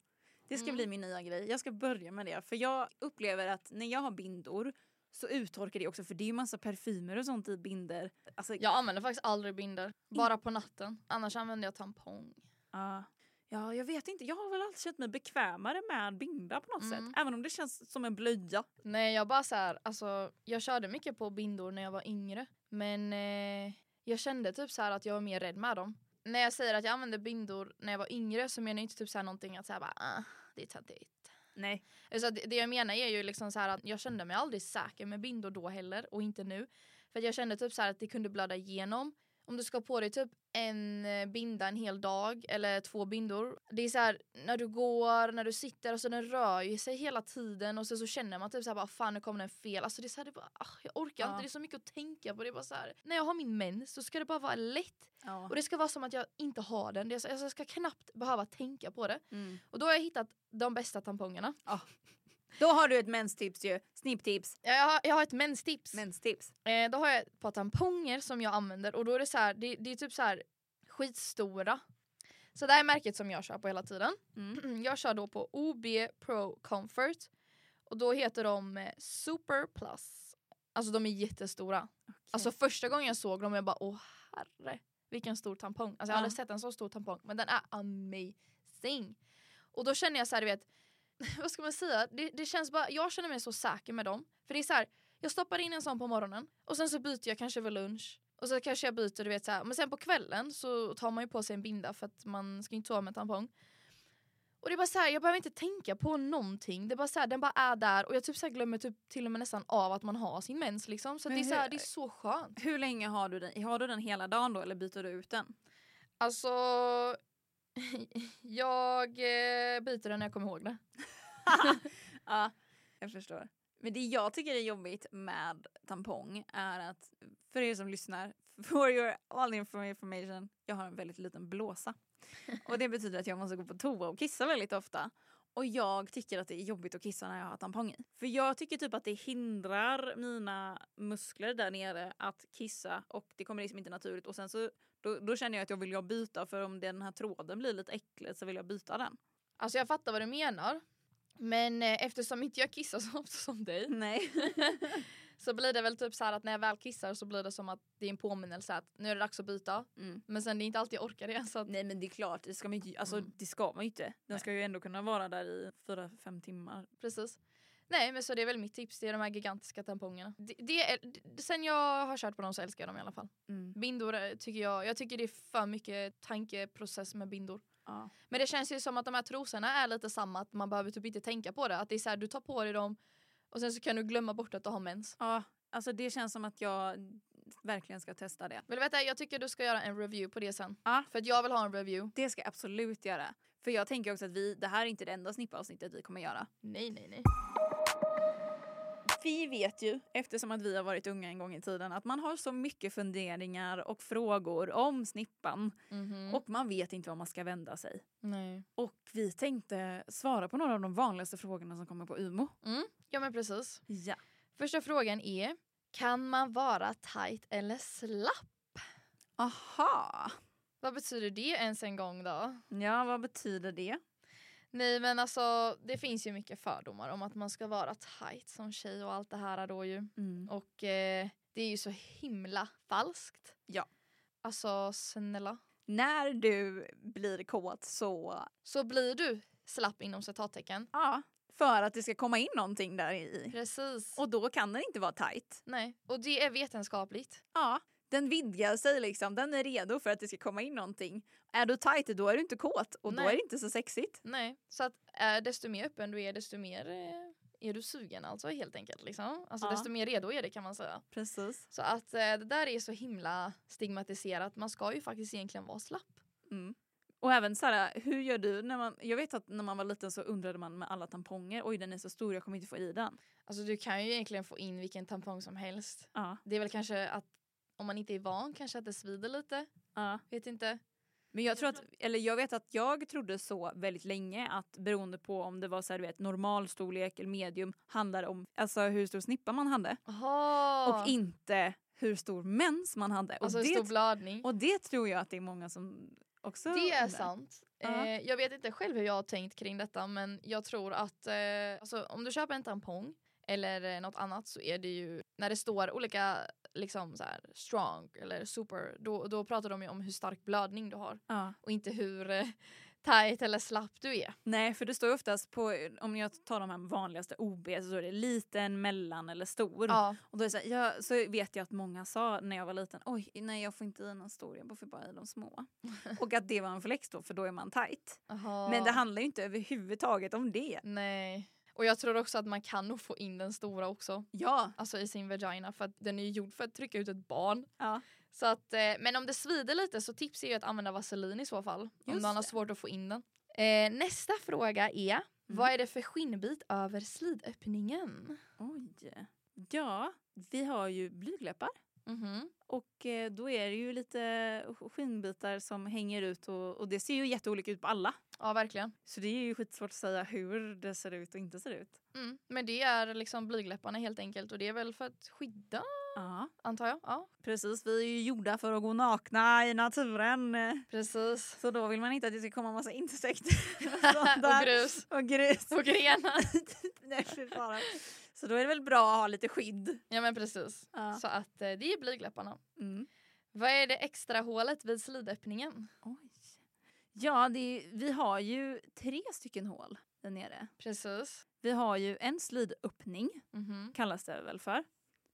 Det ska Mm. bli min nya grej. Jag ska börja med det. För jag upplever att när jag har bindor så uttorkar det också för det är ju massa parfymer och sånt i binder. Alltså, Jag använder faktiskt aldrig binder, bara på natten. Annars använder jag tampong. Ja. Ja, jag vet inte. Jag har väl alltid känt mig bekvämare med binda på något Mm. sätt. Även om det känns som en blöja. Nej jag bara så här, alltså jag körde mycket på bindor när jag var yngre. Men eh, jag kände typ så att jag var mer rädd med dem. När jag säger att jag använde bindor när jag var yngre så menar jag inte typ så här någonting att säga bara ah, det är töntigt. Nej. Alltså det, det jag menar är ju liksom så att jag kände mig aldrig säker med bindor då heller och inte nu. För jag kände typ så att det kunde blöda igenom. Om du ska ha på dig typ en eh, binda en hel dag eller två bindor. Det är så här när du går, när du sitter, alltså den rör ju sig hela tiden och så, så känner man typ så här bara fan nu kommer den fel. Alltså det är så här, det bara, ah, jag orkar Ja. inte, det är så mycket att tänka på. Det är bara så här, när jag har min mens så ska det bara vara lätt. Ja. Och det ska vara som att jag inte har den. Det är så, alltså, jag ska knappt behöva tänka på det. Mm. Och då har jag hittat de bästa tampongerna. Då har du ett menstips ju. Snipptips. Jag har, jag har ett menstips. Menstips. Eh, då har jag ett par tamponger som jag använder och då är det så här, det, det är typ så här skitstora. Så det här är märket som jag kör på hela tiden. Mm. Jag kör då på OB Pro Comfort och då heter de eh, Super Plus. Alltså de är jättestora. Alltså första gången jag såg dem jag bara åh herre vilken stor tampong. Alltså jag har aldrig sett en så stor tampong men den är amazing. Och då känner jag så här, du vet, vad ska man säga? Det, det känns bara, jag känner mig så säker med dem. För det är så här, jag stoppar in en sån på morgonen och sen så byter jag kanske vid lunch. Och så kanske jag byter, du vet så här. Men sen på kvällen så tar man ju på sig en binda för att man ska inte sova med tampong. Och det är bara så här, jag behöver inte tänka på någonting. Det är bara så här, den bara är där och jag typ så glömmer typ till och med nästan av att man har sin mens liksom. Så det är så här, det är så skönt. Hur länge har du den? Har du den hela dagen då eller byter du ut den? Alltså, jag eh, byter den när jag kommer ihåg det. ja, jag förstår. Men det jag tycker är jobbigt med tampong är att, för er som lyssnar, for your all information, jag har en väldigt liten blåsa. Och det betyder att jag måste gå på toa och kissa väldigt ofta. Och jag tycker att det är jobbigt att kissa när jag har tampong i. För jag tycker typ att det hindrar mina muskler där nere att kissa och det kommer liksom inte naturligt. Och sen så då, då känner jag att jag vill jag byta för om den här tråden blir lite äcklig så vill jag byta den. Alltså jag fattar vad du menar. Men eh, eftersom inte jag kissar så ofta som dig Nej. så blir det väl typ så att när jag väl kissar så blir det som att det är en påminnelse att nu är det dags att byta. Mm. Men sen det är inte alltid jag orkar det. Så att, Nej men det är klart, det ska man ju, alltså, Mm. det ska man ju inte. Den Nej. ska ju ändå kunna vara där i fyra fem timmar. precis. Nej men så det är väl mitt tips, det är de här gigantiska tampongerna. Det, det är, det, sen jag har kört på dem så älskar jag dem i alla fall. Bindor eh, tycker jag, jag tycker det är för mycket tankeprocess med bindor. Ja. Men det känns ju som att de här trosorna är lite samma, att man behöver typ inte tänka på det. Att det är så här, du tar på dig dem och sen så kan du glömma bort att du har mens. ja, alltså det känns som att jag verkligen ska testa det. Vill du veta, jag tycker du ska göra en review på det sen. Ja. För att jag vill ha en review. Det ska jag absolut göra. För jag tänker också att vi, det här är inte det enda snippavsnittet vi kommer göra. Nej, nej, nej. Vi vet ju, eftersom att vi har varit unga en gång i tiden, att man har så mycket funderingar och frågor om snippan Mhm. och man vet inte var man ska vända sig. Nej. Och vi tänkte svara på några av de vanligaste frågorna som kommer på Umo. Mm. Ja men precis. Ja. Första frågan är, kan man vara tight eller slapp? Aha. Vad betyder det ens en gång då? Ja, vad betyder det? Nej men alltså det finns ju mycket fördomar om att man ska vara tight som tjej och allt det här då ju. Mm. Och eh, det är ju så himla falskt. Ja. Alltså snälla. När du blir kåt så, Så blir du slapp inom citattecken. ja, för att det ska komma in någonting där i. Precis. Och då kan den inte vara tight. Nej, och det är vetenskapligt. Ja, den vidgar sig liksom. Den är redo för att det ska komma in någonting. Är du tight då är du inte kåt och då Nej. är det inte så sexigt. Nej, så att äh, desto mer öppen du är desto mer eh, är du sugen alltså helt enkelt. Liksom. Alltså Ja. desto mer redo är det kan man säga. Precis. Så att eh, det där är så himla stigmatiserat. Man ska ju faktiskt egentligen vara slapp. Mm. Och även så här, hur gör du när man, jag vet att när man var liten så undrade man med alla tamponger, oj den är så stor jag kommer inte få i den. Alltså du kan ju egentligen få in vilken tampong som helst. Ja. Det är väl kanske att om man inte är van kanske att det svider lite. Ja. Vet inte. Men jag tror att, eller jag vet att jag trodde så väldigt länge att beroende på om det var så här, du vet, normalstorlek eller medium handlade om alltså hur stor snippa man hade Aha. och inte hur stor mens man hade. Och, Alltså det, stor blödning. och det tror jag att det är många som också Det är sant. Eh, jag vet inte själv hur jag har tänkt kring detta men jag tror att eh, alltså, om du köper en tampong eller eh, något annat så är det ju när det står olika liksom så här, strong eller super då, då pratar de ju om hur stark blödning du har Ja. och inte hur eh, tight eller slapp du är. Nej, för det står oftast på, om jag tar de här vanligaste OB så står det liten, mellan eller stor. Ja, Och då är så, här, jag, så vet jag att många sa när jag var liten, oj nej jag får inte i någon stor, jag får bara i de små. och att det var en flex då, för då är man tight. aha. Men det handlar ju inte överhuvudtaget om det. Nej. Och jag tror också att man kan nog få in den stora också. Ja. Alltså i sin vagina för att den är ju gjord för att trycka ut ett barn. ja. Så att, eh, men om det svider lite så tips är ju att använda vaselin i så fall. om Just man har svårt att få in den. Eh, nästa fråga är, vad är det för skinnbit över slidöppningen? Oj. Ja, vi har ju blygdläppar. Mhm. Och eh, då är det ju lite skinnbitar som hänger ut och, och det ser ju jätteolika ut på alla. Ja verkligen. Så det är ju skitsvårt att säga hur det ser ut och inte ser ut. Mm. Men det är liksom blygdläpparna helt enkelt och det är väl för att skydda Ja, antar jag. Ja precis. Vi är ju gjorda för att gå nakna i naturen. precis. Så då vill man inte att det ska komma massa insekter och där. grus och grus. och grenar. Nej. Så då är det väl bra att ha lite skydd. ja men precis. Ja. Så att eh, det är blygdläpparna. Mm. Vad är det extra hålet vid slidöppningen? Oj. Ja, det är, vi har ju tre stycken hål där nere. Precis. Vi har ju en slidöppning, Mhm. kallas det väl för.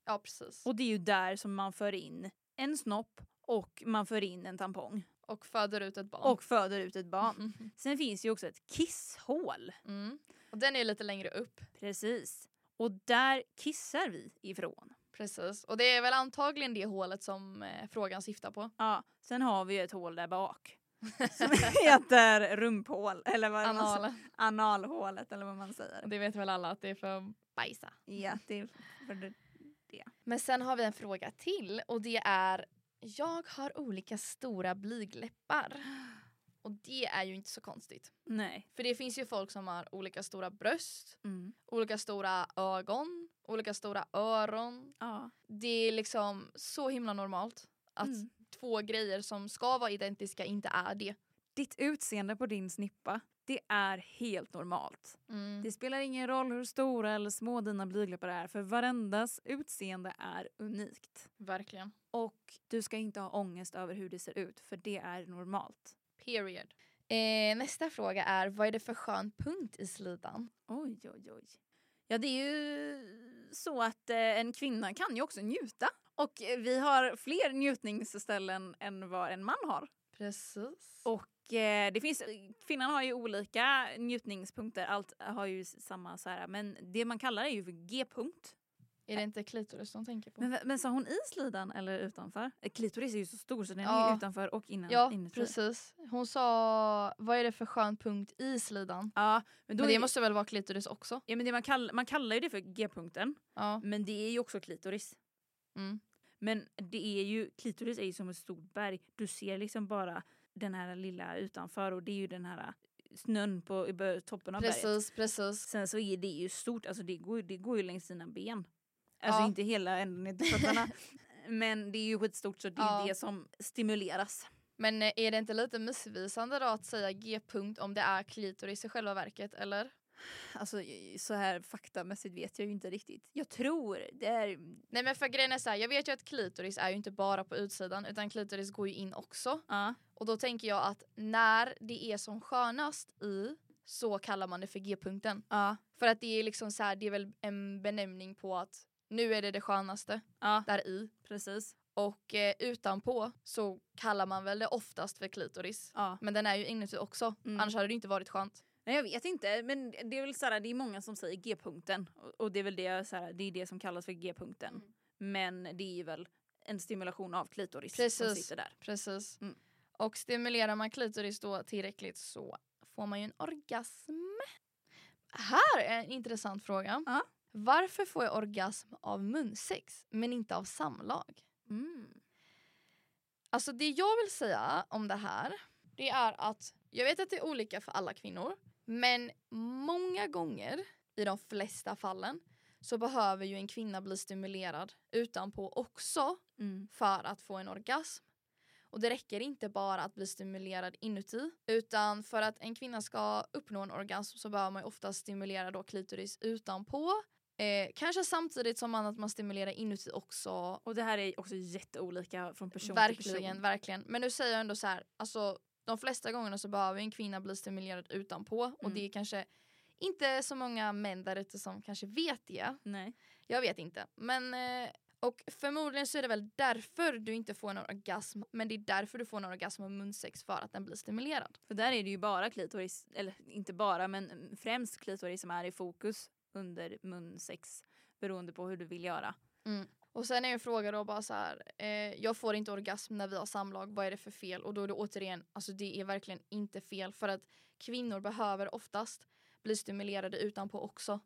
Ja precis. Och det är ju där som man för in en snopp och man för in en tampong. Och föder ut ett barn. Och föder ut ett barn. Mhm. Sen finns ju också ett kisshål. Mm. Och den är lite längre upp. Precis. Och där kissar vi ifrån. Precis. Och det är väl antagligen det hålet som eh, frågan syftar på. Ja, sen har vi ju ett hål där bak. Som heter rumphål. Eller vad man säger. Analen. Analhålet eller vad man säger. Det vet väl alla att det är för bajsa. Ja, det är för det. Men sen har vi en fråga till och det är Jag har olika stora blygläppar. Och det är ju inte så konstigt. Nej. För det finns ju folk som har olika stora bröst, Mm. olika stora ögon, olika stora öron. Ja. Det är liksom så himla normalt att Mm. två grejer som ska vara identiska inte är det. Ditt utseende på din snippa, det är helt normalt. Mm. Det spelar ingen roll hur stora eller små dina blygdläppar är för varendas utseende är unikt. Verkligen. Och du ska inte ha ångest över hur det ser ut för det är normalt. Period. Eh, nästa fråga är vad är det för skön punkt i slidan? Oj, oj, oj. Ja, det är ju så att eh, en kvinna kan ju också njuta. Och eh, vi har fler njutningsställen än vad en man har. Precis. Och eh, det finns, kvinnan har ju olika njutningspunkter, allt har ju samma så här, men det man kallar är ju för G-punkt. Är det inte klitoris de tänker på? Men, men sa hon i slidan eller utanför? Eh, Klitoris är ju så stor så den är Ja. ju utanför och innan, ja, inuti. precis. Hon sa, vad är det för skön punkt i slidan? Ja, men, då Men det är, måste väl vara klitoris också? ja, men det man, kall, man kallar ju det för G-punkten Ja. men det är ju också klitoris. Mm. Men det är ju, klitoris är ju som ett stort berg. Du ser liksom bara den här lilla utanför och det är ju den här snön på toppen av berget. Precis, precis. Sen så är det ju stort, alltså det går, det går ju längs dina ben. Alltså Ja. inte hela änden till fötterna. men det är ju skitstort så det är Ja. det som stimuleras. Men eh, är det inte lite missvisande då att säga G-punkt om det är klitoris i själva verket eller? Alltså så här faktamässigt vet jag ju inte riktigt. Jag tror det är... Nej men för grejen är så här, jag vet ju att klitoris är ju inte bara på utsidan utan klitoris går ju in också. Ja. Och då tänker jag att när det är som skönast i så kallar man det för G-punkten. Ja. För att det är liksom så här, det är väl en benämning på att nu är det det skönaste Ja. där i. Precis. Och eh, utanpå så kallar man väl det oftast för klitoris. Ja. Men den är ju inuti också, Mm. annars hade det inte varit skönt. Nej jag vet inte men det är väl såhär, det är många som säger G-punkten och, det är väl det, såhär, det, är det som kallas för G-punkten. Mm. Men det är väl en stimulation av klitoris som Precis. sitter där. Precis. Mm. Och stimulerar man klitoris då tillräckligt så får man ju en orgasm. Här är en intressant fråga. Ja. Varför får jag orgasm av munsex men inte av samlag? Mm. Alltså det jag vill säga om det här det är att jag vet att det är olika för alla kvinnor men många gånger i de flesta fallen så behöver ju en kvinna bli stimulerad utanpå också Mm. för att få en orgasm. Och det räcker inte bara att bli stimulerad inuti utan för att en kvinna ska uppnå en orgasm så behöver man ju ofta stimulera då klitoris utanpå. Eh, kanske samtidigt som man, att man stimulerar inuti också. Och det här är också jätteolika från person till verkligen, person. verkligen. Men nu säger jag ändå så här, alltså de flesta gångerna så behöver en kvinna bli stimulerad utanpå och Mm. det är kanske inte så många män där ute som kanske vet det. Nej. Jag vet inte. Men, eh, och förmodligen så är det väl därför du inte får en orgasm. Men det är därför du får en orgasm av munsex för att den blir stimulerad. För där är det ju bara klitoris, eller inte bara men främst klitoris som är i fokus under munsex beroende på hur du vill göra. Och sen är en fråga då bara så här. Eh, jag får inte orgasm när vi har samlag. Vad är det för fel? Och då är det återigen, alltså det är verkligen inte fel. För att kvinnor behöver oftast bli stimulerade utanpå också.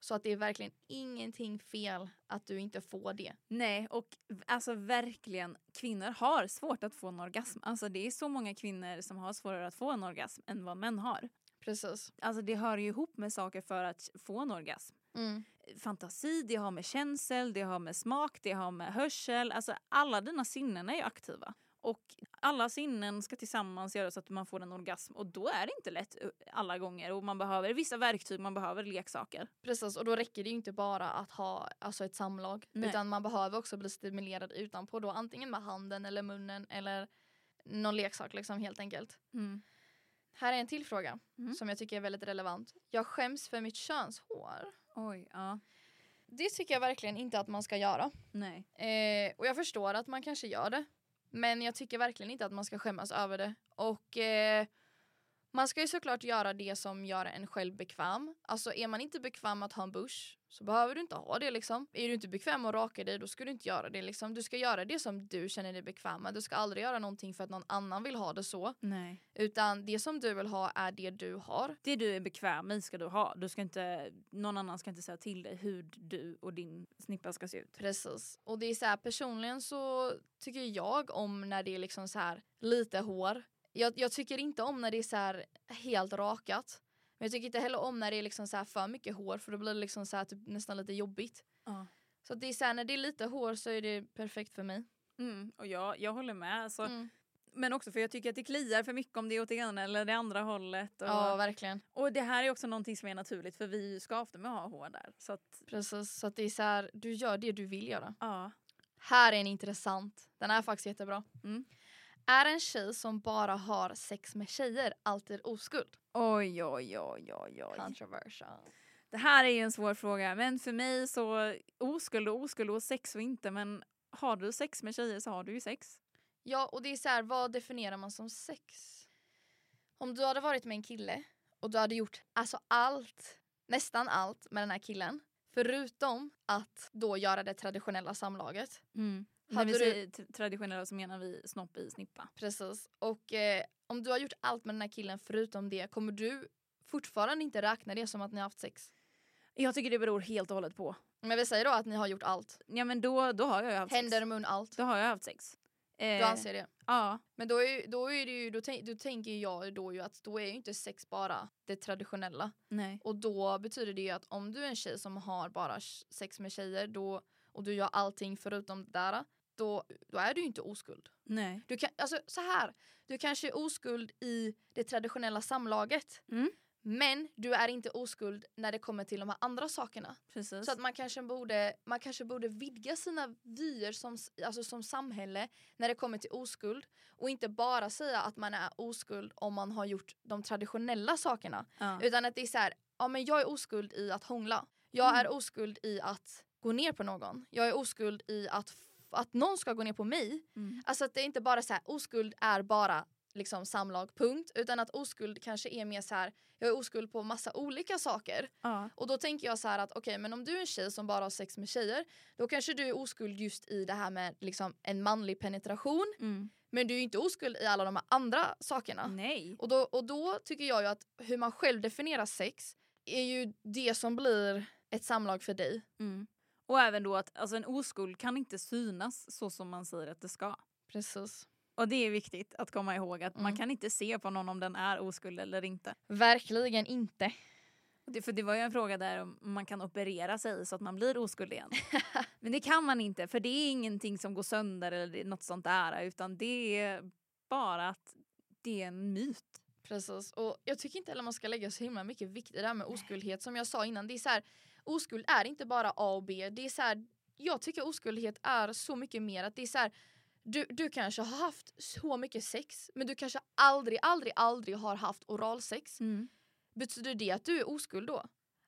Så att det är verkligen ingenting fel att du inte får det. Nej och alltså verkligen kvinnor har svårt att få en orgasm. Alltså det är så många kvinnor som har svårare att få en orgasm än vad män har. Precis. Alltså det hör ju ihop med saker för att få en orgasm. Mm. Fantasi, det har med känsel, det har med smak, det har med hörsel. Alltså alla dina sinnen är ju aktiva. Och alla sinnen ska tillsammans göra så att man får en orgasm och då är det inte lätt eh, alla gånger och man behöver vissa verktyg, man behöver leksaker. Precis, och då räcker det ju inte bara att ha alltså ett samlag. Nej. Utan man behöver också bli stimulerad utanpå då. Antingen med handen eller munnen eller någon leksak liksom helt enkelt. Här är en till fråga Mm. som jag tycker är väldigt relevant. Jag skäms för mitt könshår. Oj, ja. Det tycker jag verkligen inte att man ska göra. Nej. Eh, och jag förstår att man kanske gör det. Men jag tycker verkligen inte att man ska skämmas över det. Och eh, man ska ju såklart göra det som gör en själv bekväm. Alltså är man inte bekväm att ha en bush så behöver du inte ha det liksom. Är du inte bekväm med att raka dig då ska du inte göra det liksom. Du ska göra det som du känner dig bekväm med. Du ska aldrig göra någonting för att någon annan vill ha det så. Nej. Utan det som du vill ha är det du har. Det du är bekväm i ska du ha. Du ska inte, någon annan ska inte säga till dig hur du och din snippa ska se ut. Precis. Och det är så här, personligen så tycker jag om när det är liksom så här lite hår. Jag, jag tycker inte om när det är så här helt rakat. Men jag tycker inte heller om när det är liksom så för mycket hår för då blir det liksom så typ nästan lite jobbigt. Ja. Så det är så här, när det är lite hår så är det perfekt för mig. Mm, och jag, jag håller med. Alltså, Mm. Men också för jag tycker att det kliar för mycket om det är åt det ena eller det andra hållet. Och, Ja, verkligen. och det här är också någonting som är naturligt för vi ska ofta med ha hår där. Så att, Precis. Så att det är så här, du gör det du vill göra. ja. Här är en intressant. Den är faktiskt jättebra. Mm. Är en tjej som bara har sex med tjejer alltid oskuld? Oj, oj, oj, oj, oj. Controversial. Det här är ju en svår fråga. Men för mig så oskuld och oskuld och sex och inte. Men har du sex med tjejer så har du ju sex. Ja, och det är så här, vad definierar man som sex? Om du hade varit med en kille och du hade gjort alltså allt, nästan allt med den här killen förutom att då göra det traditionella samlaget. Mm. När vi du- säger t- traditionella så menar vi snopp i snippa. Precis. Och eh, om du har gjort allt med den här killen förutom det, kommer du fortfarande inte räkna det som att ni har haft sex? Jag tycker det beror helt och hållet på. Men vi säger då att ni har gjort allt. Ja men då, då har jag ju haft Händer, sex. mun, allt. Då har jag haft sex. Du Eh, anser det? Ja. Men då, är, då, är det ju, då, tänk, då tänker jag då ju att då är ju inte sex bara det traditionella. Nej. Och då betyder det ju att om du är en tjej som har bara sex med tjejer då, och du gör allting förutom det där, då, då är du ju inte oskuld. Nej. Du kan, alltså så här, du kanske är oskuld i det traditionella samlaget. Mm. Men du är inte oskuld när det kommer till de här andra sakerna. Precis. Så att man kanske borde, man kanske borde vidga sina vyer som, alltså som samhälle när det kommer till oskuld. Och inte bara säga att man är oskuld om man har gjort de traditionella sakerna. ja. Utan att det är så här, ja men jag är oskuld i att hångla. Jag Mm. är oskuld i att gå ner på någon. Jag är oskuld i att, att någon ska gå ner på mig. Mm. Alltså att det är inte bara så här, oskuld är bara liksom samlag, punkt. Utan att oskuld kanske är mer så här, jag är oskuld på massa olika saker. ja. Och då tänker jag så här att okej men om du är en tjej som bara har sex med tjejer då kanske du är oskuld just i det här med liksom en manlig penetration. Mm. Men du är inte oskuld i alla de här andra sakerna. Nej. Och då, och då tycker jag ju att hur man själv definierar sex är ju det som blir ett samlag för dig. Mm. Och även då att alltså, en oskuld kan inte synas så som man säger att det ska. Precis. Och det är viktigt att komma ihåg att man Mm. kan inte se på någon om den är oskuld eller inte. Verkligen inte. Det, för det var ju en fråga där om man kan operera sig så att man blir oskuld igen. Men det kan man inte för det är ingenting som går sönder eller något sånt där utan det är bara att det är en myt. Precis. Och jag tycker inte heller man ska lägga så himla mycket vikt i det här med oskuldhet som jag sa innan. Det är så här, oskuld är inte bara A och B. Det är så här, jag tycker oskuldhet är så mycket mer att det är så här, du, du kanske har haft så mycket sex men du kanske aldrig, aldrig, aldrig har haft oralsex. Betyder det att du är oskuld då?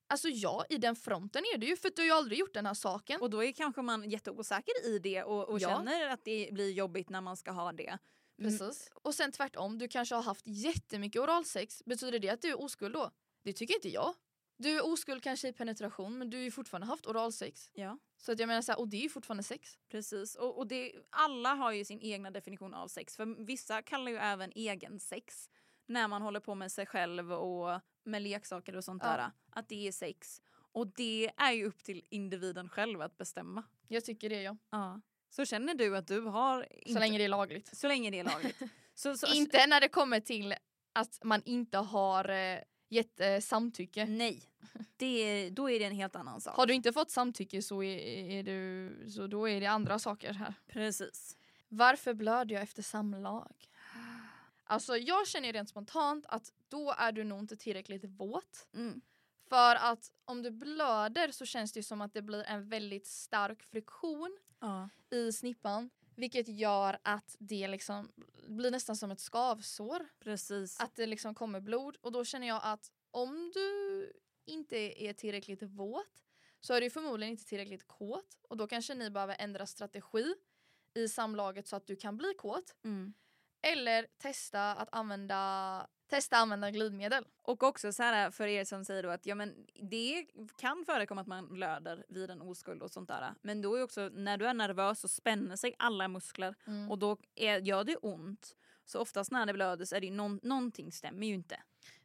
Alltså ja, i den fronten är det ju för du har ju aldrig gjort den här saken. Och då är kanske man jätteosäker i det och, och Ja. känner att det blir jobbigt när man ska ha det. Mm. Precis. Och sen tvärtom, du kanske har haft jättemycket oralsex. Betyder det att du är oskuld då? Det tycker inte jag. Du är oskuld kanske i penetration men du har ju fortfarande haft oralsex. Ja. Så att jag menar så här, och det är ju fortfarande sex. Precis, och, och det, alla har ju sin egna definition av sex. För vissa kallar ju även egen sex när man håller på med sig själv och med leksaker och sånt Ja. där. Att det är sex. Och det är ju upp till individen själv att bestämma. Jag tycker det ja. Ja. Så känner du att du har... Så inte- länge det är lagligt. så länge det är lagligt. så, så, inte när det kommer till att man inte har eh, gett eh, samtycke. Nej, det är, då är det en helt annan sak. Har du inte fått samtycke så, är, är du, så då är det andra saker här. Precis. Varför blöder jag efter samlag? Alltså jag känner rent spontant att då är du nog inte tillräckligt våt. Mm. För att om du blöder så känns det som att det blir en väldigt stark friktion Ja. i snippan. Vilket gör att det liksom blir nästan som ett skavsår. Precis. Att det liksom kommer blod. Och då känner jag att om du inte är tillräckligt våt så är du förmodligen inte tillräckligt kåt. Och då kanske ni behöver ändra strategi i samlaget så att du kan bli kåt. Mm. Eller testa att använda, testa använda glidmedel. Och också så här för er som säger då att ja, men det kan förekomma att man blöder vid en oskuld och sånt där. Men då är också när du är nervös så spänner sig alla muskler Mm. och då är, gör det ont. Så oftast när det blöder så är det någon, någonting stämmer ju inte.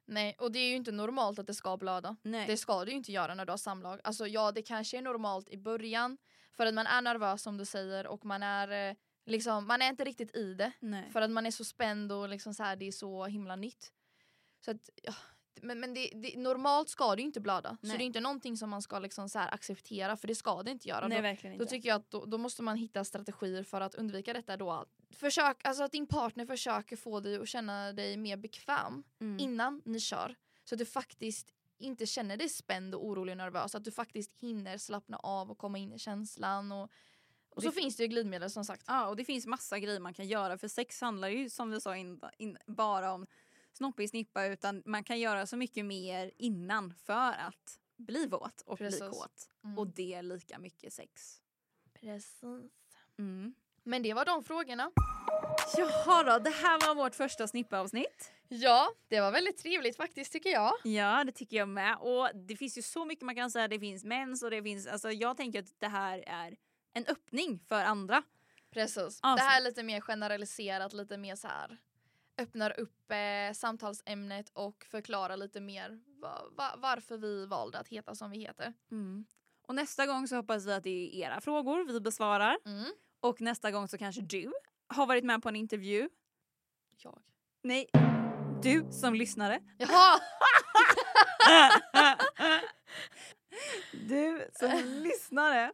Nej, och det är ju inte normalt att det ska blöda. Nej. Det ska du ju inte göra när du har samlag. Alltså ja, det kanske är normalt i början för att man är nervös som du säger och man är eh, liksom, man är inte riktigt i det. Nej. För att man är så spänd och liksom så här, det är så himla nytt. Så att, ja, men men det, det, normalt ska det ju inte blöda. Så Nej. det är inte någonting som man ska liksom så acceptera för det ska det inte göra. Nej då, verkligen då inte. tycker jag att då, då måste man hitta strategier för att undvika detta då. Försök, alltså att din partner försöker få dig att känna dig mer bekväm mm. innan ni kör. Så att du faktiskt inte känner dig spänd och orolig och nervös. Att du faktiskt hinner slappna av och komma in i känslan. Och, och så Det- finns det ju glidmedel som sagt. Ja och det finns massa grejer man kan göra för sex handlar ju som vi sa in, in, bara om snoppig snippa utan man kan göra så mycket mer innan för att bli våt och Precis. bli kåt. Mm. Och det är lika mycket sex. Precis. Mm. Men det var de frågorna. Jaha då, det här var vårt första snippa-avsnitt. Ja, det var väldigt trevligt faktiskt tycker jag. Ja, det tycker jag med. Och det finns ju så mycket man kan säga. Det finns mens och det finns, alltså jag tänker att det här är en öppning för andra. Precis. Ja, det här är lite mer generaliserat, lite mer så här öppnar upp eh, samtalsämnet och förklarar lite mer va, va, varför vi valde att heta som vi heter. Mm. Och nästa gång så hoppas vi att det är era frågor vi besvarar. Mm. Och nästa gång så kanske du har varit med på en intervju. Jag. Nej, du som lyssnare. Jaha! Du som lyssnare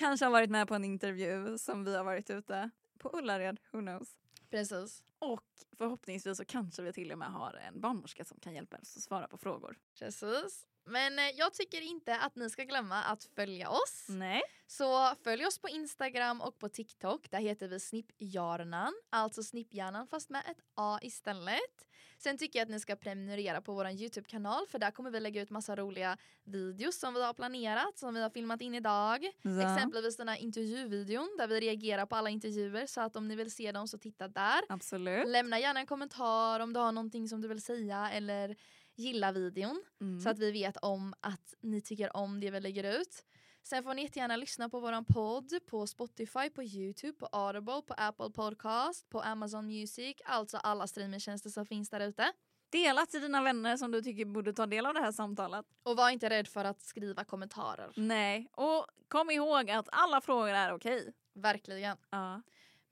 kanske har varit med på en intervju som vi har varit ute på Ullared, who knows. Precis. Och förhoppningsvis så kanske vi till och med har en barnmorska som kan hjälpa oss att svara på frågor. Precis. Men eh, jag tycker inte att ni ska glömma att följa oss. Nej. Så följ oss på Instagram och på TikTok. Där heter vi Snipphjärnan. Alltså Snipphjärnan fast med ett A istället. Sen tycker jag att ni ska prenumerera på vår YouTube-kanal för där kommer vi lägga ut massa roliga videos som vi har planerat, som vi har filmat in idag. Ja. Exempelvis den här intervjuvideon där vi reagerar på alla intervjuer så att om ni vill se dem så titta där. Absolut. Lämna gärna en kommentar om du har någonting som du vill säga eller gilla videon Mm. så att vi vet om att ni tycker om det vi lägger ut. Sen får ni jättegärna lyssna på våran podd på Spotify, på Youtube, på Audible, på Apple Podcast, på Amazon Music, alltså alla streamingtjänster som finns där ute. Dela till dina vänner som du tycker borde ta del av det här samtalet. Och var inte rädd för att skriva kommentarer. Nej, och kom ihåg att alla frågor är okej. Verkligen. Ja.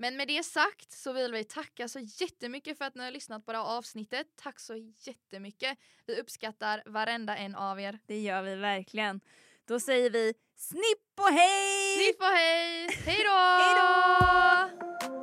Men med det sagt så vill vi tacka så jättemycket för att ni har lyssnat på det här avsnittet. Tack så jättemycket. Vi uppskattar varenda en av er. Det gör vi verkligen. Då säger vi snipp och hej! Snipp och hej! Hej då! Hej då!